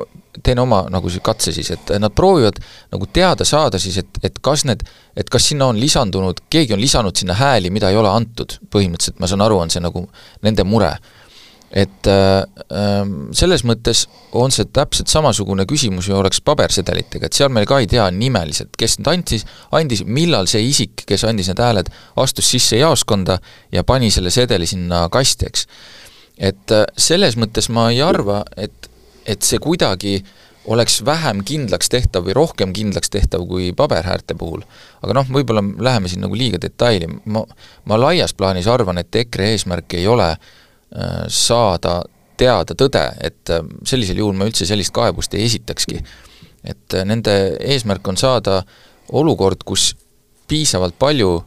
teen oma nagu katse siis, et nad proovivad nagu teada saada siis, et, et kas need, et kas sinna on lisandunud, keegi on lisanud sinna hääli, mida ei ole antud, põhimõtteliselt ma saan aru, on see nagu nende mure et äh, ähm, selles mõttes on see täpselt samasugune küsimus ju oleks pabersedelitega, et seal me ka ei tea nimeliselt, kes need andis, andis, millal see isik, kes andis need hääled, astus sisse jaoskonda ja pani selle sedeli sinna kasti, eks. et äh, selles mõttes ma ei arva, et, et see kuidagi oleks vähem kindlaks tehtav või rohkem kindlaks tehtav kui paberhäälte puhul. aga noh, võib-olla läheme siin nagu liiga detaili, ma, ma laias plaanis arvan, et EKRE eesmärk ei ole äh, saada teada tõde, et äh, sellisel juhul ma üldse sellist kaebust ei esitakski. et äh, nende eesmärk on saada olukord, kus piisavalt palju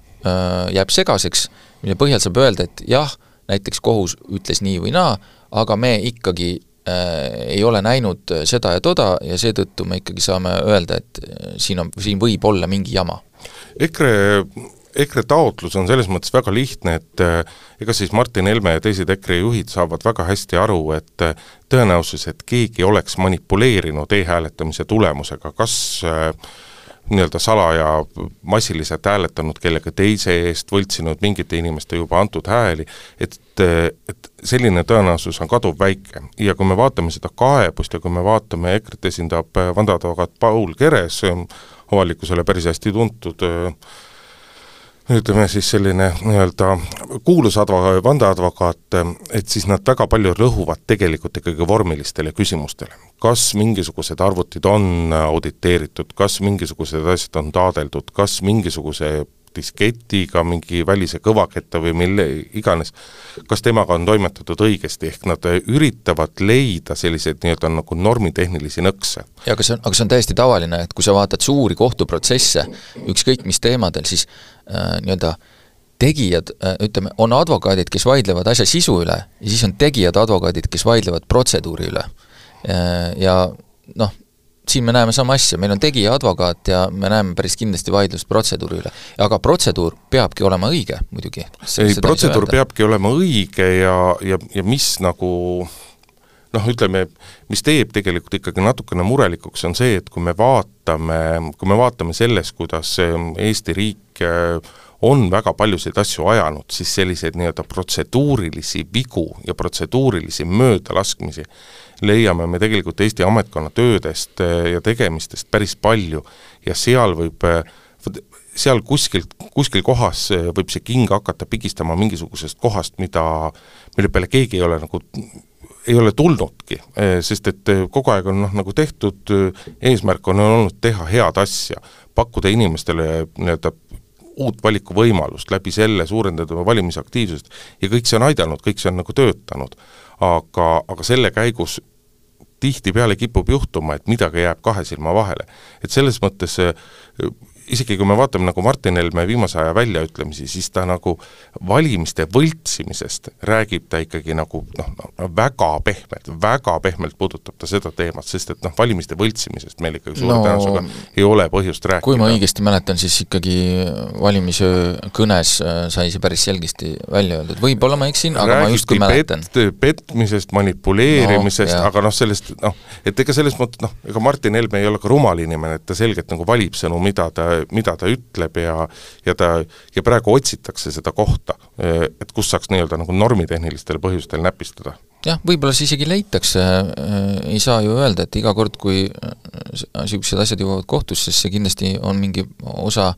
jääb segaseks, mille põhjal saab öelda, et jah, näiteks kohus ütles nii või naa, aga me ikkagi äh, ei ole näinud seda ja toda ja seetõttu me ikkagi saame öelda, et siin on, siin võib olla mingi jama. EKRE EKRE taotlus on selles mõttes väga lihtne, et äh, ega siis Martin Helme ja teised EKRE juhid saavad väga hästi aru, et äh, tõenäosus, et keegi oleks manipuleerinud e-hääletamise tulemusega, kas äh, nii-öelda salaja massiliselt hääletanud kellegi teise eest, võltsinud mingite inimeste juba antud hääli, et, et selline tõenäosus on kaduvväike. ja kui me vaatame seda kaebust ja kui me vaatame, EKRE-t esindab vandeadvokaat Paul Keres, avalikkusele päris hästi tuntud äh, ütleme siis selline nii-öelda kuulus adva-, vandeadvokaat, et siis nad väga palju rõhuvad tegelikult ikkagi vormilistele küsimustele. kas mingisugused arvutid on auditeeritud, kas mingisugused asjad on taadeldud, kas mingisuguse disketiga, mingi välise kõvaketta või mille iganes, kas temaga on toimetatud õigesti, ehk nad üritavad leida selliseid nii-öelda nagu normitehnilisi nõkse. ja aga see on, aga see on täiesti tavaline, et kui sa vaatad suuri kohtuprotsesse, ükskõik mis teemadel, siis äh, nii-öelda tegijad äh,, ütleme, on advokaadid, kes vaidlevad asja sisu üle ja siis on tegijad advokaadid, kes vaidlevad protseduuri üle äh,. Ja noh, siin me näeme sama asja, meil on tegija advokaat ja me näeme päris kindlasti vaidlust protseduuri üle. aga protseduur peabki olema õige muidugi. ei, protseduur peabki olema õige ja, ja, ja mis nagu noh, ütleme, mis teeb tegelikult ikkagi natukene murelikuks, on see, et kui me vaatame, kui me vaatame selles, kuidas Eesti riik on väga paljusid asju ajanud, siis selliseid nii-öelda protseduurilisi vigu ja protseduurilisi möödalaskmisi leiame me tegelikult Eesti ametkonna töödest eh, ja tegemistest päris palju. Ja seal võib eh, seal kuskilt, kuskil kohas eh, võib see king hakata pigistama mingisugusest kohast, mida, mille peale keegi ei ole nagu ei ole tulnudki, sest et kogu aeg on noh, nagu tehtud, eesmärk on olnud teha head asja, pakkuda inimestele nii-öelda uut valikuvõimalust, läbi selle suurendada valimisaktiivsust ja kõik see on aidanud, kõik see on nagu töötanud aga, aga selle käigus tihtipeale kipub juhtuma, et midagi jääb kahe silma vahele. et selles mõttes isegi kui me vaatame nagu Martin Helme viimase aja väljaütlemisi, siis ta nagu valimiste võltsimisest räägib ta ikkagi nagu noh no,, väga pehmelt, väga pehmelt puudutab ta seda teemat, sest et noh, valimiste võltsimisest meil ikkagi suure no, tõenäosusega ei ole põhjust rääkida. kui ma õigesti mäletan, siis ikkagi valimisöö kõnes äh, sai see päris selgesti välja öeldud, võib-olla ma eksin, aga Räägiti ma justkui mäletan pet,. petmisest, manipuleerimisest no,, aga noh, sellest noh, et ega selles mõttes noh, ega Martin Helme ei ole ka rumal inimene, et ta selgelt nagu valib sõnu, mida ta mida ta ütleb ja ja ta, ja praegu otsitakse seda kohta, et kus saaks nii-öelda nagu normitehnilistel põhjustel näpistada. Jah, võib-olla see isegi leitakse, ei saa ju öelda, et iga kord, kui niisugused asjad jõuavad kohtusse, siis see kindlasti on mingi osa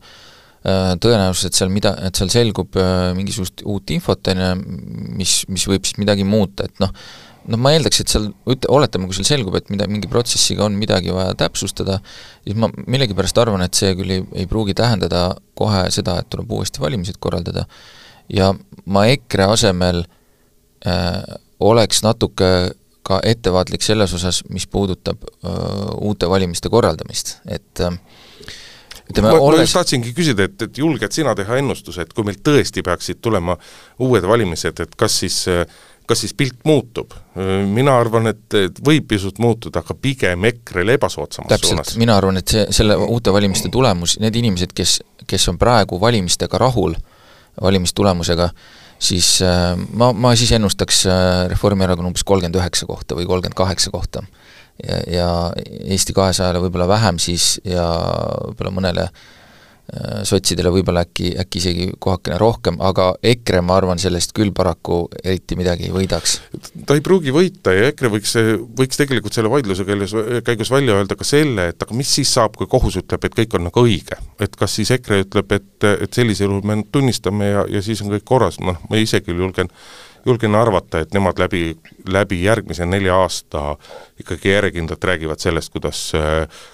tõenäosus, et seal mida, et seal selgub mingisugust uut infot, on ju, mis, mis võib siis midagi muuta, et noh, noh ma eeldaks, et seal, oletame, kui seal selgub, et mida, mingi protsessiga on midagi vaja täpsustada, siis ma millegipärast arvan, et see küll ei, ei pruugi tähendada kohe seda, et tuleb uuesti valimised korraldada, ja ma EKRE asemel äh, oleks natuke ka ettevaatlik selles osas, mis puudutab öö, äh, uute valimiste korraldamist, et äh, ütleme, ma, olles... ma just tahtsingi küsida, et, et julged sina teha ennustuse, et kui meil tõesti peaksid tulema uued valimised, et kas siis kas siis pilt muutub? mina arvan, et, et võib pisut muutuda, aga pigem EKRE-le ebasoodsamas täpselt, suunas. mina arvan, et see, selle uute valimiste tulemus, need inimesed, kes, kes on praegu valimistega rahul, valimistulemusega, siis äh, ma, ma siis ennustaks äh, Reformierakonna umbes kolmkümmend üheksa kohta või kolmkümmend kaheksa kohta ja, ja Eesti kahesajale võib-olla vähem siis ja võib-olla mõnele äh, sotsidele võib-olla äkki, äkki isegi kohakene rohkem, aga EKRE, ma arvan, sellest küll paraku eriti midagi ei võidaks. ta ei pruugi võita ja EKRE võiks, võiks tegelikult selle vaidluse käigus, käigus välja öelda ka selle, et aga mis siis saab, kui kohus ütleb, et kõik on nagu õige. et kas siis EKRE ütleb, et, et sellisel juhul me tunnistame ja, ja siis on kõik korras, noh, ma ise küll julgen julgen arvata, et nemad läbi, läbi järgmise nelja aasta ikkagi järjekindlalt räägivad sellest, kuidas,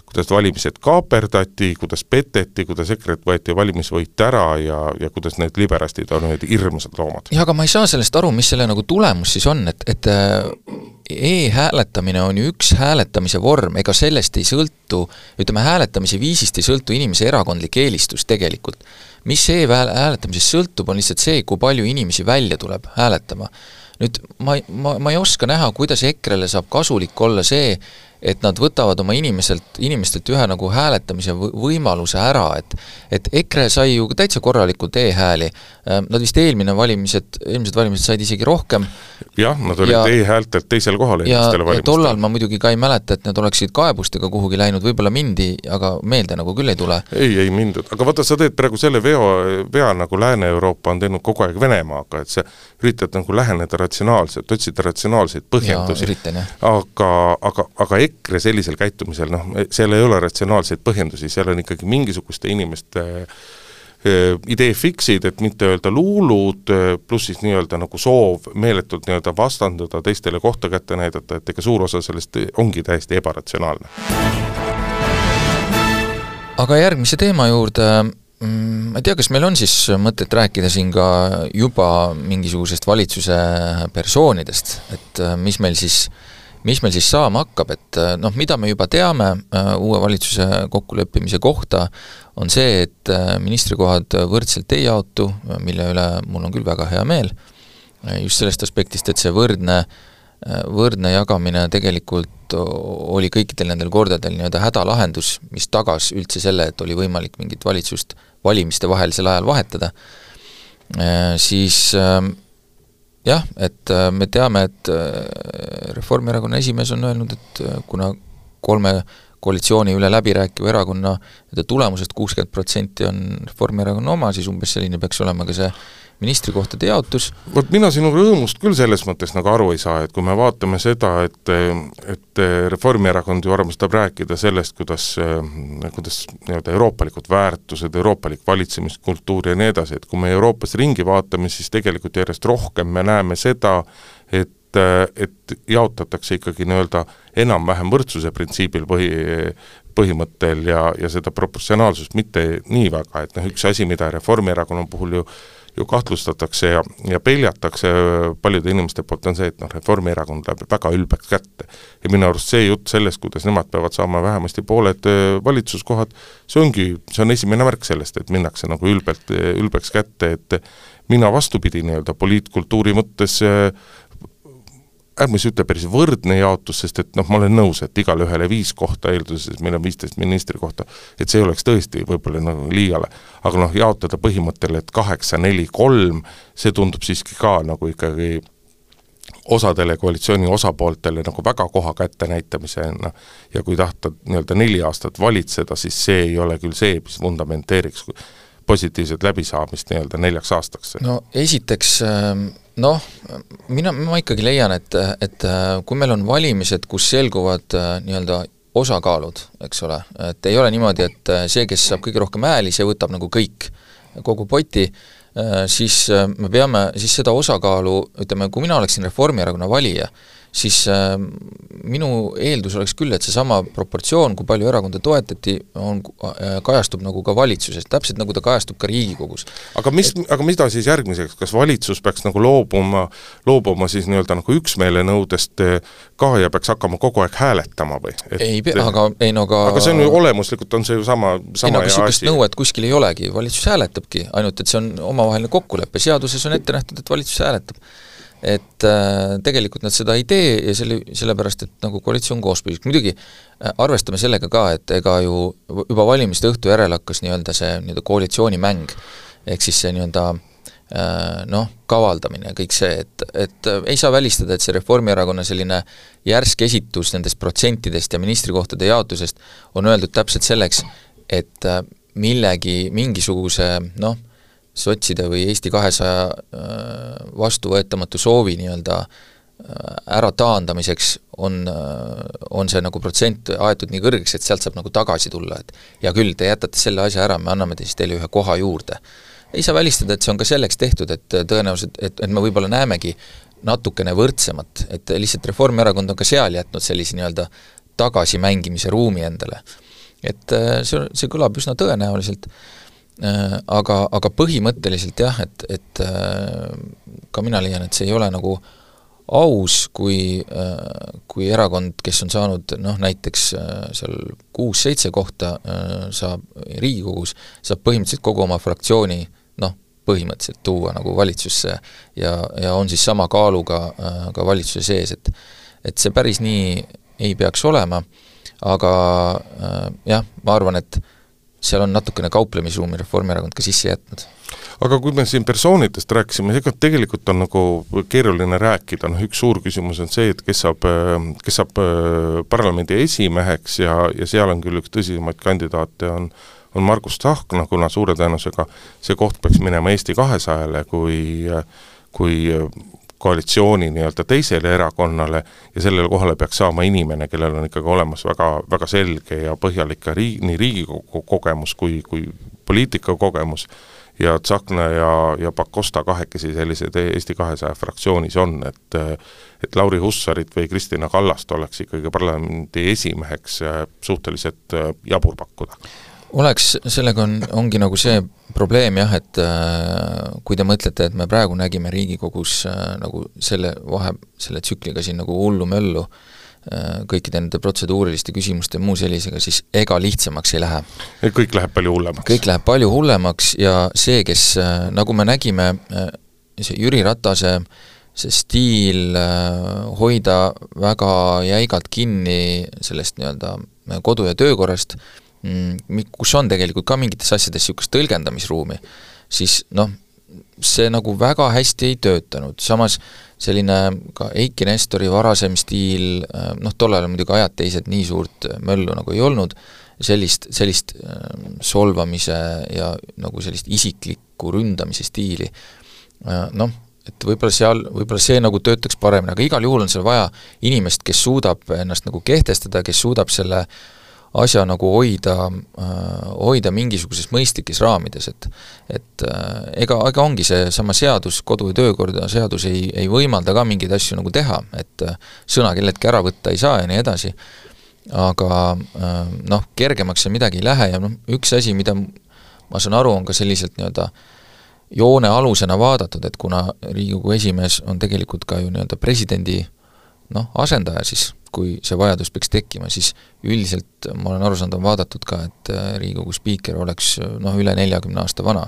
kuidas valimised kaaperdati, kuidas peteti, kuidas EKRE-t võeti valimisvõit ära ja, ja kuidas need liberastid on need hirmsad loomad. jah, aga ma ei saa sellest aru, mis selle nagu tulemus siis on, et, et äh, e-hääletamine on ju üks hääletamise vorm, ega sellest ei sõltu, ütleme, hääletamise viisist ei sõltu inimese erakondlik eelistus tegelikult mis e-hääletamisest sõltub, on lihtsalt see, kui palju inimesi välja tuleb hääletama. nüüd ma, ma, ma ei oska näha, kuidas EKRE-le saab kasulik olla see, et nad võtavad oma inimeselt, inimestelt ühe nagu hääletamise võimaluse ära, et et EKRE sai ju täitsa korralikult e-hääli, äh, nad vist eelmine valimised, eelmised valimised said isegi rohkem. jah, nad olid e-häältelt teisel kohal eelmistele valimistele. tollal ma muidugi ka ei mäleta, et nad oleksid kaebustega kuhugi läinud, võib-olla mindi, aga meelde nagu küll ei tule. ei, ei mindud, aga vaata, sa teed praegu selle veo, vea nagu Lääne-Euroopa on teinud kogu aeg Venemaaga, et sa üritad nagu läheneda ratsionaalselt, otsida ratsionaalseid põhjendusi. aga, aga, aga EKRE sellisel käitumisel, noh, seal ei ole ratsionaalseid põhjendusi, seal on ikkagi mingisuguste inimeste eh, idee fiksid, et mitte öelda luulud, eh, pluss siis nii-öelda nagu soov meeletult nii-öelda vastanduda, teistele kohta kätte näidata, et ega suur osa sellest ongi täiesti ebaratsionaalne. aga järgmise teema juurde mm, ma ei tea, kas meil on siis mõtet rääkida siin ka juba mingisugusest valitsuse persoonidest, et eh, mis meil siis äh, mis meil siis saama hakkab, et äh, noh, mida me juba teame äh, uue valitsuse kokkuleppimise kohta, on see, et äh, ministrikohad võrdselt ei jaotu, mille üle mul on küll väga hea meel, just sellest aspektist, et see võrdne, võrdne jagamine tegelikult oli kõikidel nendel kordadel nii-öelda hädalahendus, mis tagas üldse selle, et oli võimalik mingit valitsust valimistevahelisel ajal vahetada, siis jah, et äh, me teame, et äh, Reformierakonna esimees on öelnud, et äh, kuna kolme koalitsiooni üle läbi rääkiva erakonna tulemusest kuuskümmend protsenti on Reformierakonna oma, siis umbes selline peaks olema ka see ministrikohtade jaotus. vot mina sinu rõõmust küll selles mõttes nagu aru ei saa, et kui me vaatame seda, et et Reformierakond ju armastab rääkida sellest, kuidas, kuidas nii-öelda euroopalikud väärtused, euroopalik valitsemiskultuur ja nii edasi, et kui me Euroopas ringi vaatame, siis tegelikult järjest rohkem me näeme seda, et et jaotatakse ikkagi nii-öelda enam-vähem võrdsuse printsiibil põhi, põhimõttel ja, ja seda proportsionaalsust mitte nii väga, et noh, üks asi, mida Reformierakonna puhul ju ju kahtlustatakse ja, ja peljatakse paljude inimeste poolt, on see, et noh, Reformierakond läheb väga ülbeks kätte. ja minu arust see jutt sellest, kuidas nemad peavad saama vähemasti pooled äh, valitsuskohad, see ongi, see on esimene märk sellest, et minnakse nagu ülbelt, ülbeks kätte, et mina vastupidi, nii-öelda poliitkultuuri mõttes äh, ärme siis ütle päris võrdne jaotus, sest et noh, ma olen nõus, et igale ühele viis kohta, eelduses meil on viisteist ministri kohta, et see oleks tõesti võib-olla nagu liiale. aga noh, jaotada põhimõttel, et kaheksa, neli, kolm, see tundub siiski ka nagu ikkagi osadele koalitsiooni osapooltele nagu väga koha kättenäitamisena ja kui tahta nii-öelda neli aastat valitseda, siis see ei ole küll see, mis vundamenteeriks positiivset läbisaamist nii-öelda neljaks aastaks. no esiteks ähm, noh, mina, ma ikkagi leian, et, et äh, kui meil on valimised, kus selguvad äh, nii-öelda osakaalud, eks ole, et ei ole niimoodi, et äh, see, kes saab kõige rohkem hääli, see võtab nagu kõik, kogu poti, siis me peame, siis seda osakaalu, ütleme, kui mina oleksin Reformierakonna valija, siis äh, minu eeldus oleks küll, et seesama proportsioon, kui palju erakonda toetati, on äh,, kajastub nagu ka valitsuses, täpselt nagu ta kajastub ka Riigikogus. aga mis et..., aga mida siis järgmiseks, kas valitsus peaks nagu loobuma, loobuma siis nii-öelda nagu üksmeele nõudest äh, ka ja peaks hakkama kogu aeg hääletama või? ei pea, aga ei no aga aga see on ju olemuslikult, on see ju sama, sama ei no aga niisugust nõuet kuskil ei olegi, valitsus hääletabki, ainult et see on omavaheline kokkulepe, seaduses on ette nähtud, et valitsus hääletab et äh, tegelikult nad seda ei tee ja selle, sellepärast, et nagu koalitsioon koospõhjus, muidugi äh, arvestame sellega ka, et ega ju juba valimiste õhtu järel hakkas nii-öelda see nii-öelda koalitsioonimäng, ehk siis see nii-öelda äh, noh, kavaldamine ja kõik see, et, et äh, ei saa välistada, et see Reformierakonna selline järsk esitus nendest protsentidest ja ministrikohtade jaotusest on öeldud täpselt selleks, et millegi, mingisuguse noh, sotside või Eesti kahesaja äh, vastuvõetamatu soovi nii-öelda äh, ära taandamiseks on, äh, on see nagu protsent aetud nii kõrgeks, et sealt saab nagu tagasi tulla, et hea küll, te jätate selle asja ära, me anname siis teile ühe koha juurde. ei saa välistada, et see on ka selleks tehtud, et tõenäoliselt, et, et me võib-olla näemegi natukene võrdsemat, et lihtsalt Reformierakond on ka seal jätnud sellise nii-öelda tagasimängimise ruumi endale. et see, see kõlab üsna tõenäoliselt aga, aga põhimõtteliselt jah, et, et äh, ka mina leian, et see ei ole nagu aus, kui, äh, kui erakond, kes on saanud noh, näiteks seal kuus-seitse kohta, saab Riigikogus, saab põhimõtteliselt kogu oma fraktsiooni noh, põhimõtteliselt tuua nagu valitsusse ja, ja on siis sama kaaluga ka valitsuse sees, et et see päris nii ei peaks olema, aga jah, ma arvan, et seal on natukene kauplemisruumi Reformierakond ka sisse jätnud. aga kui me siin persoonidest rääkisime, ega tegelikult on nagu keeruline rääkida, noh üks suur küsimus on see, et kes saab, kes saab äh, parlamendi esimeheks ja, ja seal on küll üks tõsisemaid kandidaate, on on Margus Tsahkna, kuna suure tõenäosusega see koht peaks minema Eesti kahesajale, kui kui koalitsiooni nii-öelda teisele erakonnale ja sellele kohale peaks saama inimene, kellel on ikkagi olemas väga, väga selge ja põhjalik ka riik, nii Riigikogu kogemus kui, kui poliitikakogemus, ja Tsahkna ja, ja Pakosta kahekesi sellised Eesti kahesaja fraktsioonis on, et et Lauri Hussarit või Kristina Kallast oleks ikkagi parlamendi esimeheks suhteliselt jabur pakkuda oleks, sellega on, ongi nagu see probleem jah, et äh, kui te mõtlete, et me praegu nägime Riigikogus äh, nagu selle vahe, selle tsükliga siin nagu hullu-möllu äh, kõikide nende protseduuriliste küsimuste ja muu sellisega, siis ega lihtsamaks ei lähe. kõik läheb palju hullemaks? kõik läheb palju hullemaks ja see, kes äh,, nagu me nägime äh,, see Jüri Ratase see stiil äh, hoida väga jäigalt kinni sellest nii-öelda kodu- ja töökorrast äh,, kus on tegelikult ka mingites asjades niisugust tõlgendamisruumi, siis noh, see nagu väga hästi ei töötanud, samas selline ka Eiki Nestori varasem stiil, äh, noh tollal muidugi ajad teised nii suurt möllu nagu ei olnud, sellist, sellist äh, solvamise ja nagu sellist isiklikku ründamise stiili, äh, noh, et võib-olla seal, võib-olla see nagu töötaks paremini, aga igal juhul on seal vaja inimest, kes suudab ennast nagu kehtestada, kes suudab selle äh, asja nagu hoida, äh, hoida mingisuguses mõistlikes raamides, et et äh, ega, ega ongi seesama seadus, kodu- ja töökorda seadus ei, ei võimalda ka mingeid asju nagu teha, et äh, sõna kelleltki ära võtta ei saa ja nii edasi, aga noh, kergemaks see midagi ei lähe ja noh, üks asi, mida ma saan aru, on ka selliselt nii-öelda joone alusena vaadatud, et kuna Riigikogu esimees on tegelikult ka ju nii-öelda presidendi noh, asendaja siis kui see vajadus peaks tekkima, siis üldiselt ma olen aru saanud, on vaadatud ka, et äh, Riigikogu spiiker oleks äh, noh, üle neljakümne aasta vana,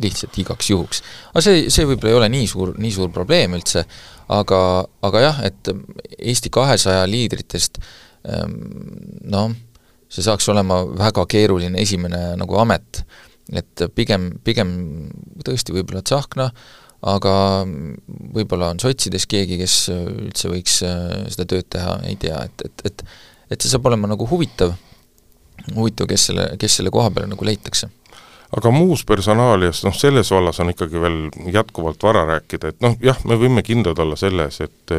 lihtsalt igaks juhuks. aga see, see võib-olla ei ole nii suur, nii suur probleem üldse, aga, aga jah, et Eesti kahesaja liidritest ähm, noh, see saaks olema väga keeruline esimene nagu amet, et pigem, pigem tõesti võib-olla Tsahkna, aga võib-olla on sotsides keegi, kes üldse võiks seda tööd teha, ei tea, et, et, et et see saab olema nagu huvitav, huvitav, kes selle, kes selle koha peale nagu leitakse. Aga muus personaalias, noh selles vallas on ikkagi veel jätkuvalt vara rääkida, et noh, jah, me võime kindlad olla selles, et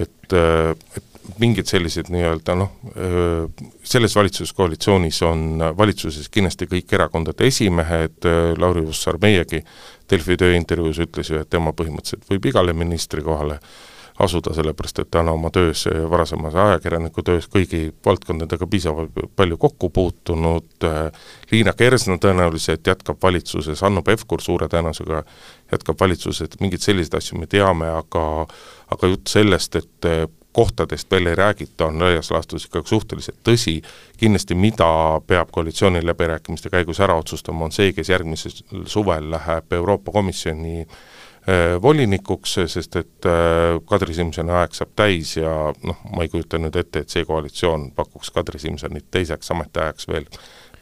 et, et mingid sellised nii-öelda noh, selles valitsuskoalitsioonis on valitsuses kindlasti kõik erakondade esimehed, Lauri Hussar meiegi Delfi tööintervjuus ütles ju, et tema põhimõtteliselt võib igale ministri kohale asuda, sellepärast et ta on oma töös, varasemas ajakirjaniku töös kõigi valdkondadega piisavalt palju kokku puutunud, Liina Kersna tõenäoliselt jätkab valitsuses, Hanno Pevkur suure tõenäosusega jätkab valitsuses, et mingeid selliseid asju me teame, aga aga jutt sellest, et kohtadest veel ei räägita, on laias laastus ikkagi suhteliselt tõsi, kindlasti mida peab koalitsiooniläbirääkimiste käigus ära otsustama, on see, kes järgmisel suvel läheb Euroopa Komisjoni äh, volinikuks, sest et äh, Kadri Simsoni aeg saab täis ja noh, ma ei kujuta nüüd ette, et see koalitsioon pakuks Kadri Simsonit teiseks ametiajaks veel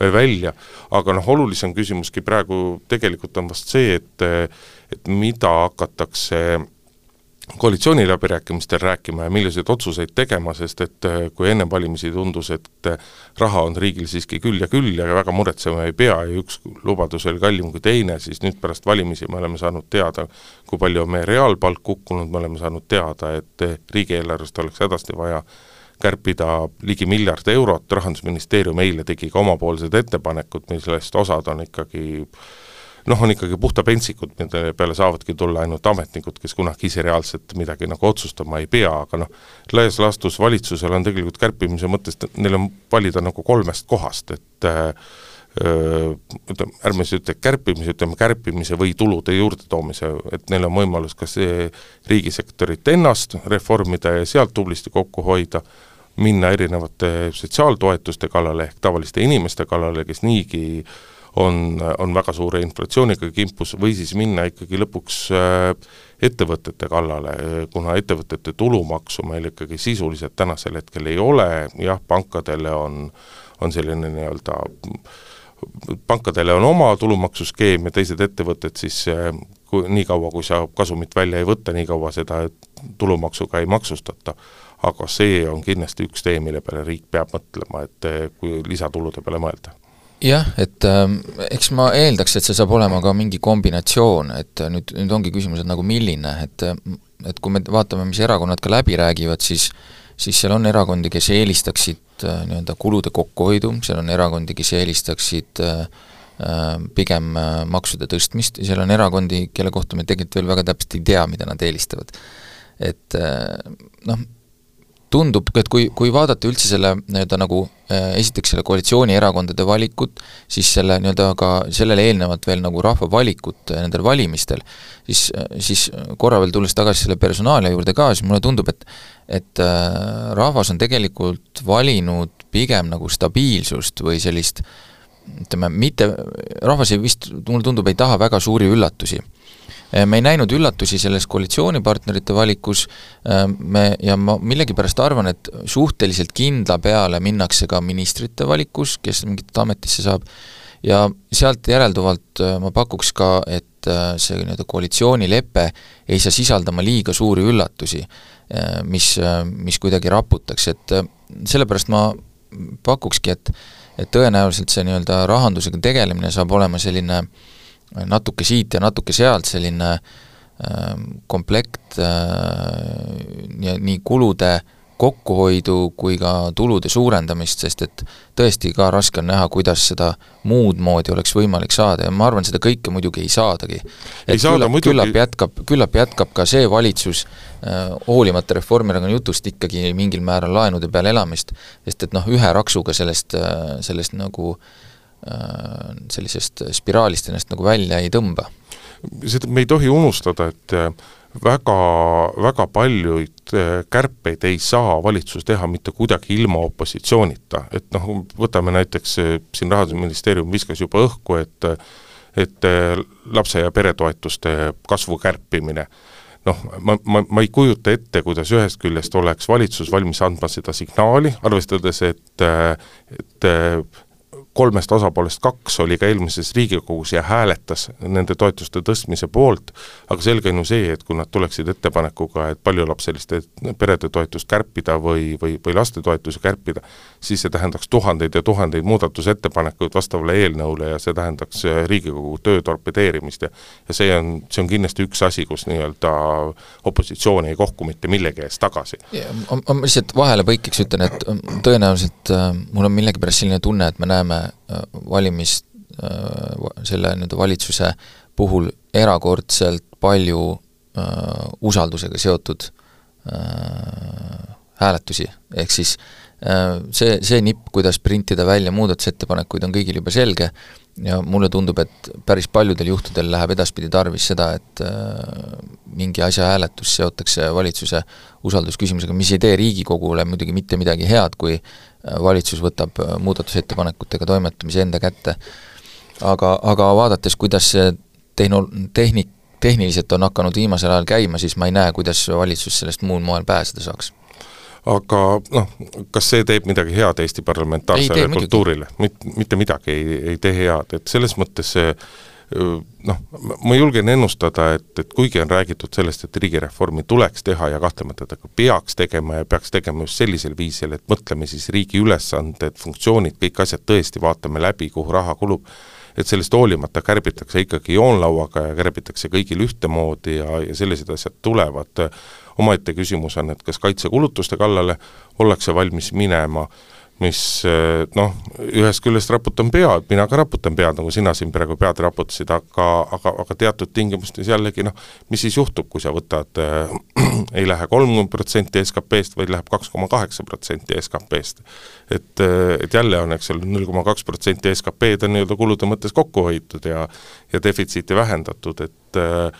välja, aga noh, olulisem küsimuski praegu tegelikult on vast see, et et mida hakatakse koalitsiooniläbirääkimistel rääkima ja milliseid otsuseid tegema, sest et äh, kui enne valimisi tundus, et äh, raha on riigil siiski küll ja küll ja väga muretsema ei pea ja üks lubadus oli kallim kui teine, siis nüüd pärast valimisi me oleme saanud teada, kui palju on meie reaalpalk kukkunud, me oleme saanud teada, et äh, riigieelarvest oleks hädasti vaja kärpida ligi miljard eurot, Rahandusministeerium eile tegi ka omapoolsed ettepanekud, millest osad on ikkagi äh, noh, on ikkagi puhta pentsikud, mille peale saavadki tulla ainult ametnikud, kes kunagi ise reaalselt midagi nagu otsustama ei pea, aga noh, laias laastus valitsusel on tegelikult kärpimise mõttes, neil on valida nagu kolmest kohast, et äh, ütleme, ärme siis ütle kärpimise, ütleme kärpimise või tulude juurdetoomise, et neil on võimalus kas riigisektorit ennast reformida ja sealt tublisti kokku hoida, minna erinevate sotsiaaltoetuste kallale ehk tavaliste inimeste kallale, kes niigi äh, on, on väga suure inflatsiooniga kimpus, või siis minna ikkagi lõpuks äh, ettevõtete kallale, kuna ettevõtete tulumaksu meil ikkagi sisuliselt tänasel hetkel ei ole, jah, pankadele on, on selline nii-öelda pankadele on oma tulumaksuskeem ja teised ettevõtted siis äh, kui niikaua, kui sa kasumit välja ei võta, nii kaua seda tulumaksuga ei maksustata. aga see on kindlasti üks tee, mille peale riik peab mõtlema, et äh, kui lisatulude peale mõelda jah, et äh, eks ma eeldaks, et see saab olema ka mingi kombinatsioon, et nüüd, nüüd ongi küsimus, et nagu milline, et et kui me vaatame, mis erakonnad ka läbi räägivad, siis siis seal on erakondi, kes eelistaksid äh, nii-öelda kulude kokkuhoidu, seal on erakondi, kes eelistaksid äh, äh pigem äh, maksude tõstmist ja seal on erakondi, kelle kohta me tegelikult veel väga täpselt ei tea, mida nad eelistavad. et äh, noh, tundub, et kui, kui vaadata üldse selle nii-öelda nagu äh, esiteks selle koalitsioonierakondade valikut, siis selle nii-öelda ka sellele eelnevalt veel nagu rahva valikut äh, nendel valimistel, siis, äh, siis korra veel tulles tagasi selle personaalia juurde ka, siis mulle tundub, et et rahvas on tegelikult valinud pigem nagu stabiilsust või sellist ütleme, mitte, rahvas ei vist, mulle tundub, ei taha väga suuri üllatusi me ei näinud üllatusi selles koalitsioonipartnerite valikus, äh, me, ja ma millegipärast arvan, et suhteliselt kindla peale minnakse ka ministrite valikus, kes mingit ametisse saab, ja sealt järelduvalt äh, ma pakuks ka, et see nii-öelda koalitsioonilepe ei saa sisaldama liiga suuri üllatusi, mis, mis kuidagi raputaks, et sellepärast ma pakukski, et et tõenäoliselt see nii-öelda rahandusega tegelemine saab olema selline äh, natuke siit ja natuke sealt selline ähm, komplekt äh, nii, kulude kokkuhoidu kui ka tulude suurendamist, sest et tõesti ka raske on näha, kuidas seda muud moodi oleks võimalik saada ja ma arvan, seda kõike muidugi ei saadagi. küllap, muidugi küllap jätkab, küllap jätkab ka see valitsus äh, hoolimata Reformierakonna jutust ikkagi mingil määral laenude peal elamist, sest et noh, ühe raksuga sellest äh,, sellest nagu äh, Äh, sellisest spiraalist ennast nagu välja ei tõmba. seda me ei tohi unustada, et äh, väga, väga paljuid äh, kärpeid ei saa valitsus teha mitte kuidagi ilma opositsioonita, et noh, võtame näiteks siin Rahandusministeerium viskas juba õhku, et et lapse- ja peretoetuste kasvu kärpimine noh, ma, ma, ma ei kujuta ette, kuidas ühest küljest oleks valitsus valmis andma seda signaali, arvestades, et et kolmest osapoolest kaks oli ka eelmises Riigikogus ja hääletas nende toetuste tõstmise poolt, aga selge on ju see, et kui nad tuleksid ettepanekuga, et paljulapseliste perede toetust kärpida või, või, või lastetoetusi kärpida, siis see tähendaks tuhandeid ja tuhandeid muudatusettepanekuid vastavale eelnõule ja see tähendaks Riigikogu töö torpedeerimist ja ja see on, see on kindlasti üks asi, kus nii-öelda opositsioon ei kohku mitte millegi eest tagasi. ma lihtsalt vahele põikeks ütlen, et tõenäoliselt äh, mul on millegipärast selline tunne, et me näeme äh, valimist äh, selle nii-öelda valitsuse puhul erakordselt palju äh, usaldusega seotud äh, hääletusi, ehk siis äh, see, see nipp, kuidas printida välja muudatusettepanekuid, on kõigil juba selge ja mulle tundub, et päris paljudel juhtudel läheb edaspidi tarvis seda, et äh, mingi asja hääletus seotakse valitsuse usaldusküsimusega, mis ei tee Riigikogule muidugi mitte midagi head, kui valitsus võtab äh, muudatusettepanekutega toimetamise enda kätte. aga, aga vaadates, kuidas see tehno-, tehnik, tehniliselt on hakanud viimasel ajal käima, siis ma ei näe, kuidas valitsus sellest muul moel pääseda saaks aga noh, kas see teeb midagi head Eesti parlamentaarsele kultuurile? Mit-, mitte midagi ei, ei tee head, et selles mõttes see noh, ma julgen ennustada, et, et kuigi on räägitud sellest, et riigireformi tuleks teha ja kahtlemata ta ka peaks tegema ja peaks tegema just sellisel viisil, et mõtleme siis riigi ülesanded, funktsioonid, kõik asjad tõesti vaatame läbi, kuhu raha kulub, et sellest hoolimata kärbitakse ikkagi joonlauaga ja kärbitakse kõigil ühtemoodi ja, ja sellised asjad tulevad. Omaette küsimus on, et kas kaitsekulutuste kallale ollakse valmis minema, mis eh, noh, ühest küljest raputan pead, mina ka raputan pead, nagu sina siin praegu pead raputasid, aga, aga, aga teatud tingimustes jällegi noh, mis siis juhtub, kui sa võtad äh,, ei lähe kolmkümmend protsenti SKP-st, vaid läheb kaks koma kaheksa protsenti SKP-st. et, eh, et jälle on, eks ole, null koma kaks protsenti SKP-d on nii-öelda kulude mõttes kokku hoitud ja ja defitsiiti vähendatud, et äh,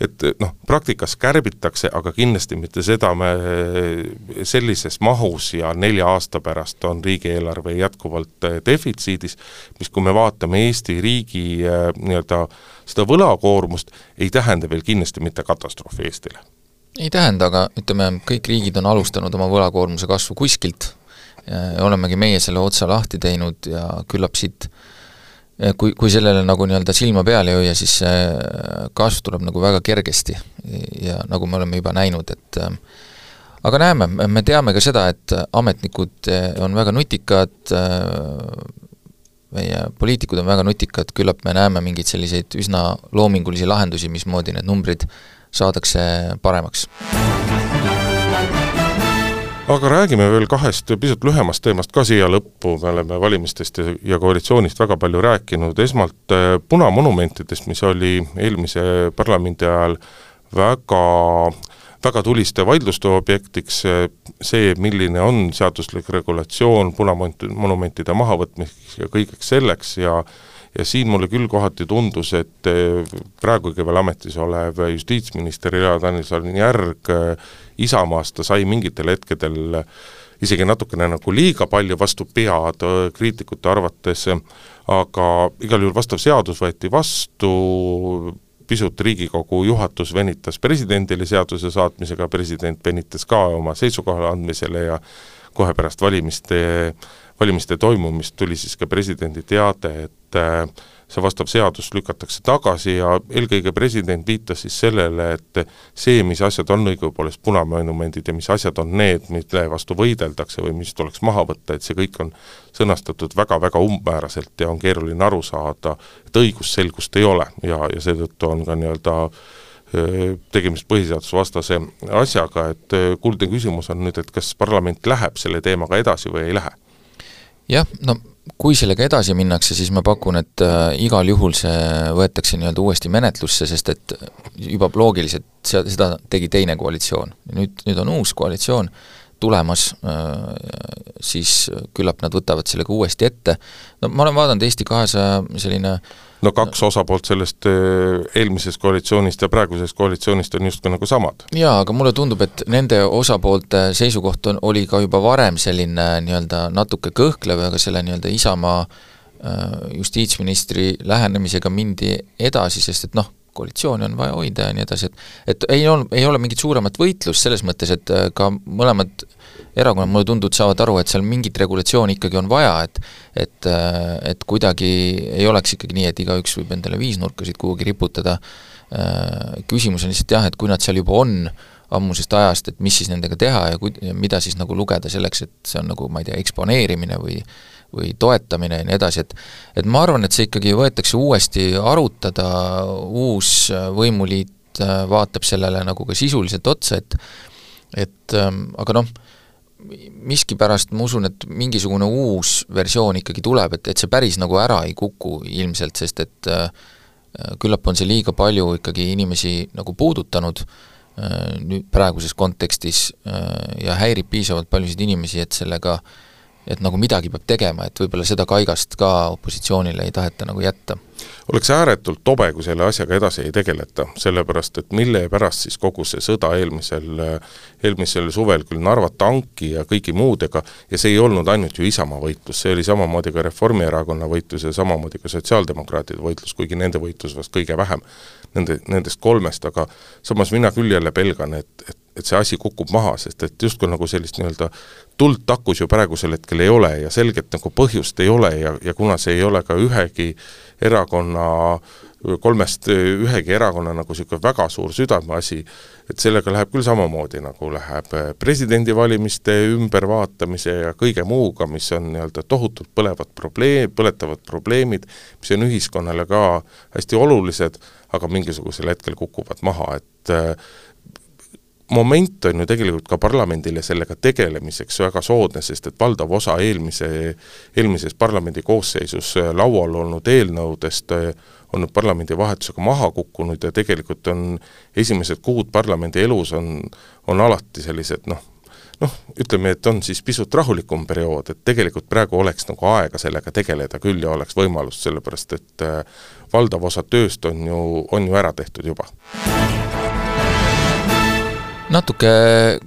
et noh, praktikas kärbitakse, aga kindlasti mitte seda me sellises mahus ja nelja aasta pärast on riigieelarve jätkuvalt äh, defitsiidis, mis kui me vaatame Eesti riigi nii-öelda seda võlakoormust, ei tähenda veel kindlasti mitte katastroofi Eestile. ei tähenda, aga ütleme, kõik riigid on alustanud oma võlakoormuse kasvu kuskilt, olemegi meie selle otsa lahti teinud ja küllap siit äh, kui, kui sellele nagu nii-öelda silma peal ei hoia, siis see kasv tuleb nagu väga kergesti. Ja nagu me oleme juba näinud, et äh, aga näeme, me teame ka seda, et ametnikud on väga nutikad, meie poliitikud on väga nutikad, küllap me näeme mingeid selliseid üsna loomingulisi lahendusi, mismoodi need numbrid saadakse paremaks aga räägime veel kahest pisut lühemast teemast ka siia lõppu, me oleme valimistest ja, ja koalitsioonist väga palju rääkinud, esmalt äh, punamonumentidest, mis oli eelmise parlamendi ajal väga väga tuliste vaidluste objektiks see, milline on seaduslik regulatsioon punamonumentide mahavõtmiseks ja kõigeks selleks ja ja siin mulle küll kohati tundus, et eh, praegugi veel ametis olev justiitsminister Ila-Tanel Järg eh, Isamaast, ta sai mingitel hetkedel isegi natukene nagu liiga palju vastu pead eh, kriitikute arvates, aga igal juhul vastav seadus võeti vastu, pisut Riigikogu juhatus venitas presidendile seaduse saatmisega, president venitas ka oma seisukoha andmisele ja kohe pärast valimiste valimiste toimumist tuli siis ka presidendi teade, et äh, see vastav seadus lükatakse tagasi ja eelkõige president viitas siis sellele, et see, mis asjad on õigupoolest punamonumendid ja mis asjad on need, mille vastu võideldakse või mis tuleks maha võtta, et see kõik on sõnastatud väga-väga umbmääraselt ja on keeruline aru saada, et õigusselgust ei ole. Ja, ja seetõttu on ka nii-öelda äh, tegemist põhiseadusvastase asjaga, et äh, kuldne küsimus on nüüd, et kas parlament läheb selle teemaga edasi või ei lähe jah, no kui sellega edasi minnakse, siis ma pakun, et äh, igal juhul see võetakse nii-öelda uuesti menetlusse, sest et juba loogiliselt see, seda tegi teine koalitsioon. nüüd, nüüd on uus koalitsioon tulemas äh,, siis küllap nad võtavad sellega uuesti ette. no ma olen vaadanud Eesti kahesaja selline äh, no kaks osapoolt sellest eelmisest koalitsioonist ja praegusest koalitsioonist on justkui nagu samad. jaa, aga mulle tundub, et nende osapoolte seisukoht on, oli ka juba varem selline nii-öelda natuke kõhklev, aga selle nii-öelda Isamaa justiitsministri lähenemisega mindi edasi, sest et noh, koalitsiooni on vaja hoida ja nii edasi, et et ei ole, ei ole mingit suuremat võitlust selles mõttes, et ka mõlemad erakonnad, mulle tundub, saavad aru, et seal mingit regulatsiooni ikkagi on vaja, et et, et kuidagi ei oleks ikkagi nii, et igaüks võib endale viisnurkasid kuhugi riputada, küsimus on lihtsalt jah, et kui nad seal juba on, ammusest ajast, et mis siis nendega teha ja ku-, ja mida siis nagu lugeda selleks, et see on nagu ma ei tea, eksponeerimine või või toetamine ja nii edasi, et et ma arvan, et see ikkagi võetakse uuesti arutada, uus võimuliit vaatab sellele nagu ka sisuliselt otsa, et et aga noh, miskipärast ma usun, et mingisugune uus versioon ikkagi tuleb, et, et see päris nagu ära ei kuku ilmselt, sest et äh, küllap on see liiga palju ikkagi inimesi nagu puudutanud äh, Äh, nüüd praeguses kontekstis äh, ja häirib piisavalt paljusid inimesi, et sellega et nagu midagi peab tegema, et võib-olla seda kaigast ka opositsioonile ei taheta nagu jätta. oleks ääretult tobe, kui selle asjaga edasi ei tegeleta, sellepärast et mille pärast siis kogu see sõda eelmisel, eelmisel suvel küll Narva tanki ja kõigi muudega, ja see ei olnud ainult ju Isamaa võitlus, see oli samamoodi ka Reformierakonna võitlus ja samamoodi ka sotsiaaldemokraatide võitlus, kuigi nende võitlus vast kõige vähem nende, nendest kolmest, aga samas mina küll jälle pelgan, et, et, et see asi kukub maha, sest et justkui nagu sellist nii-öelda tuld takus ju praegusel hetkel ei ole ja selget nagu põhjust ei ole ja, ja kuna see ei ole ka ühegi erakonna kolmest ühegi erakonna nagu niisugune väga suur südameasi, et sellega läheb küll samamoodi, nagu läheb presidendivalimiste ümbervaatamise ja kõige muuga, mis on nii-öelda tohutult põlevad probleem, põletavad probleemid, mis on ühiskonnale ka hästi olulised aga mingisugusel hetkel kukuvad maha, et äh, moment on ju tegelikult ka parlamendile sellega tegelemiseks väga soodne, sest et valdav osa eelmise, eelmises parlamendi koosseisus äh, laual olnud eelnõudest äh, on nüüd parlamendivahetusega maha kukkunud ja tegelikult on esimesed kuud parlamendi elus on, on alati sellised noh, noh, ütleme, et on siis pisut rahulikum periood, et tegelikult praegu oleks nagu aega sellega tegeleda küll ja oleks võimalust, sellepärast et äh, valdav osa tööst on ju, on ju ära tehtud juba. natuke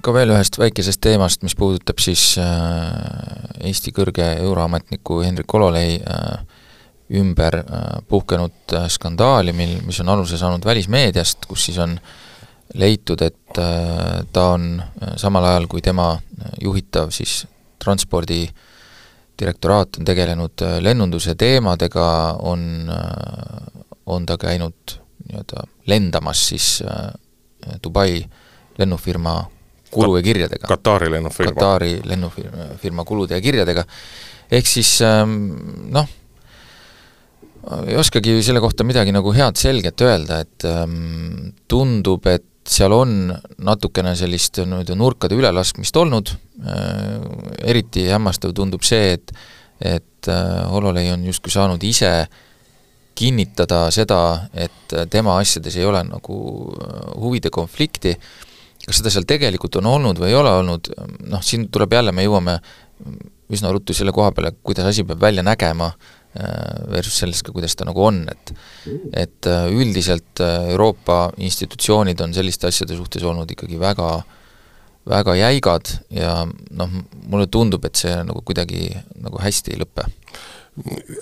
ka veel ühest väikesest teemast, mis puudutab siis äh, Eesti kõrge euroametniku Hendrik Hololei äh, ümber puhkenud skandaali, mil, mis on aluse saanud välismeediast, kus siis on äh, leitud, et äh, ta on äh, samal ajal, kui tema äh, juhitav siis transpordi direktoraat on tegelenud lennunduse teemadega, on, on ta käinud nii-öelda lendamas siis Dubai lennufirma kulu ja kirjadega. Katari lennufirma. Katari lennufirma kulude ja kirjadega, ehk siis ähm, noh, ei oskagi selle kohta midagi nagu head selget öelda, et ähm, tundub, et seal on natukene sellist nii-öelda nurkade ülelaskmist olnud, äh, eriti hämmastav tundub see, et et äh, Hololei on justkui saanud ise kinnitada seda, et tema asjades ei ole nagu äh, huvide konflikti, kas seda seal tegelikult on olnud või ei ole olnud, noh, siin tuleb jälle, me jõuame üsna ruttu selle koha peale, kuidas asi peab välja nägema, versus sellest ka, kuidas ta nagu on, et et äh, üldiselt äh, Euroopa institutsioonid on selliste asjade suhtes olnud ikkagi väga väga jäigad ja noh, mulle tundub, et see nagu kuidagi nagu hästi ei lõpe.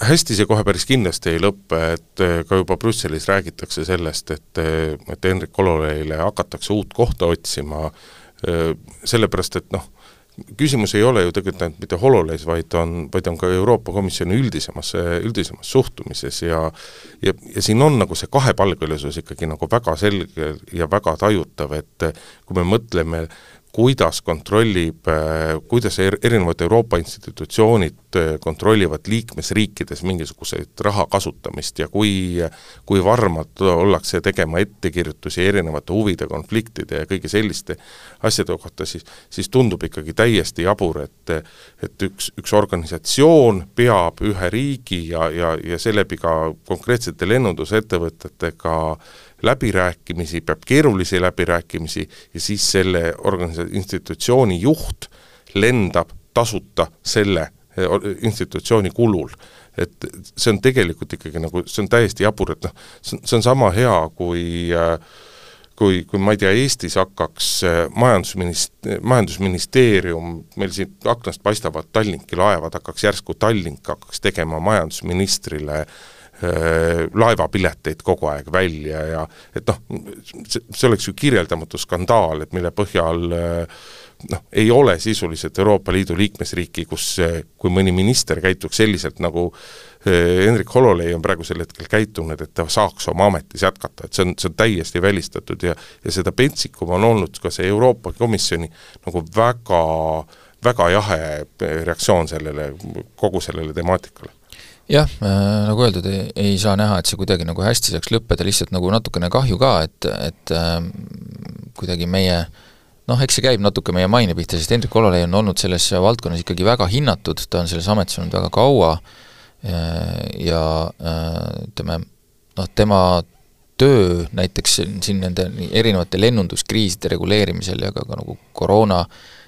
Hästi see kohe päris kindlasti ei lõpe, et ka juba Brüsselis räägitakse sellest, et, et Henrik Ololeile hakatakse uut kohta otsima, sellepärast et noh, küsimus ei ole ju tegelikult ainult mitte HoloLens, vaid on, vaid on ka Euroopa Komisjoni üldisemas, üldisemas suhtumises ja ja, ja siin on nagu see kahepalgelisus ikkagi nagu väga selge ja väga tajutav, et kui me mõtleme kuidas kontrollib, äh, kuidas er-, erinevad Euroopa institutsioonid äh, kontrollivad liikmesriikides mingisuguseid raha kasutamist ja kui, kui varmad ollakse tegema ettekirjutusi erinevate huvide konfliktide ja kõige selliste asjade kohta, siis, siis tundub ikkagi täiesti jabur, et et üks, üks organisatsioon peab ühe riigi ja, ja, ja seeläbi ka konkreetsete lennundusettevõtetega äh, läbirääkimisi, peab keerulisi läbirääkimisi ja siis selle organisa-, institutsiooni juht lendab tasuta selle eh, institutsiooni kulul. et see on tegelikult ikkagi nagu, see on täiesti jabur, et noh, see on, see on sama hea, kui äh, kui, kui ma ei tea, Eestis hakkaks äh, majandusminist-, majandusministeerium, meil siit aknast paistavad Tallinki laevad, hakkaks järsku Tallink hakkaks tegema majandusministrile äh, laevapileteid kogu aeg välja ja et noh, see, oleks ju kirjeldamatu skandaal, et mille põhjal noh, ei ole sisuliselt Euroopa Liidu liikmesriiki, kus kui mõni minister käituks selliselt, nagu Hendrik Hololei on praegusel hetkel käitunud, et ta saaks oma ametis jätkata, et see on, see on täiesti välistatud ja ja seda pentsikum on olnud ka see Euroopa Komisjoni nagu väga väga jahe reaktsioon sellele, kogu sellele temaatikale jah äh,, nagu öeldud, ei saa näha, et see kuidagi nagu hästi saaks lõppeda, lihtsalt nagu natukene kahju ka, et, et äh, kuidagi meie noh, eks see käib natuke meie maine pihta, sest Hendrik Ololei on olnud selles valdkonnas ikkagi väga hinnatud, ta on selles ametis olnud väga kaua äh, ja äh, ütleme, noh, tema töö näiteks siin nende erinevate lennunduskriiside reguleerimisel ja ka, ka nagu koroona äh,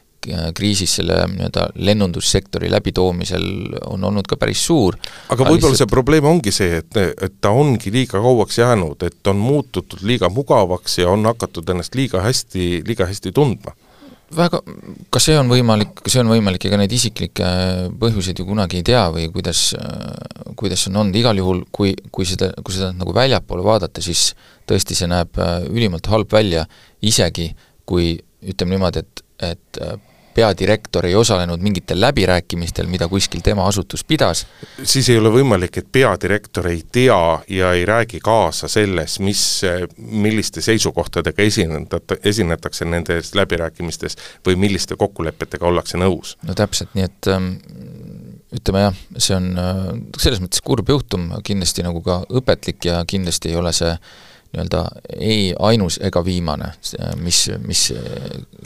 kriisis selle nii-öelda lennundussektori läbitoomisel on olnud ka päris suur. aga võib-olla lihtsalt... see probleem ongi see, et, et ta ongi liiga kauaks jäänud, et on muututud liiga mugavaks ja on hakatud ennast liiga hästi, liiga hästi tundma väga, kas see on võimalik, kas see on võimalik, ega neid isiklikke põhjuseid ju kunagi ei tea või kuidas, kuidas see on olnud, igal juhul kui, kui seda, kui seda nagu väljapoole vaadata, siis tõesti see näeb ülimalt halb välja, isegi kui ütleme niimoodi, et, et peadirektor ei osalenud mingitel läbirääkimistel, mida kuskil tema asutus pidas. siis ei ole võimalik, et peadirektor ei tea ja ei räägi kaasa selles, mis, milliste seisukohtadega esinedata, esinetakse nendes läbirääkimistes või milliste kokkulepetega ollakse nõus. no täpselt, nii et ähm, ütleme jah, see on äh, selles mõttes kurb juhtum, kindlasti nagu ka õpetlik ja kindlasti ei ole see äh, nii-öelda ei ainus ega viimane, mis, mis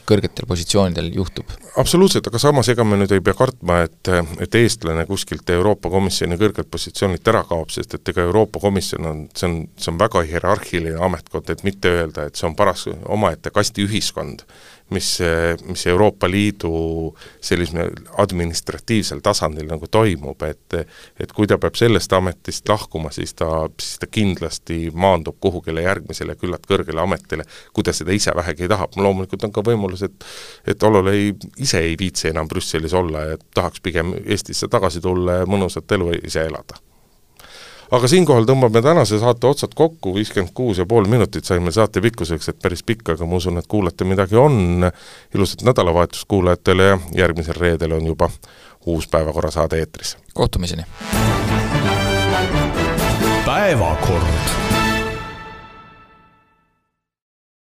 kõrgetel positsioonidel juhtub. absoluutselt, aga samas ega me nüüd ei pea kartma, et, et eestlane kuskilt Euroopa Komisjoni kõrgelt positsioonilt ära kaob, sest et ega Euroopa Komisjon on, see on, see on väga hierarhiline ametkond, et mitte öelda, et see on paras omaette kastiühiskond mis, mis Euroopa Liidu sellisel administratiivsel tasandil nagu toimub, et et kui ta peab sellest ametist lahkuma, siis ta, siis ta kindlasti maandub kuhugile järgmisele küllalt kõrgele ametile, kui ta seda ise vähegi tahab, loomulikult on ka võimalus, et et Ololei ise ei viitsi enam Brüsselis olla ja tahaks pigem Eestisse tagasi tulla ja mõnusat elu ise elada aga siinkohal tõmbame tänase saate otsad kokku, viiskümmend kuus ja pool minutit saime saate pikkuseks, et päris pikk, aga ma usun, et kuulete midagi on, ilusat nädalavahetust kuulajatele ja järgmisel reedel on juba uus päevakorrasaade eetris. kohtumiseni! päevakord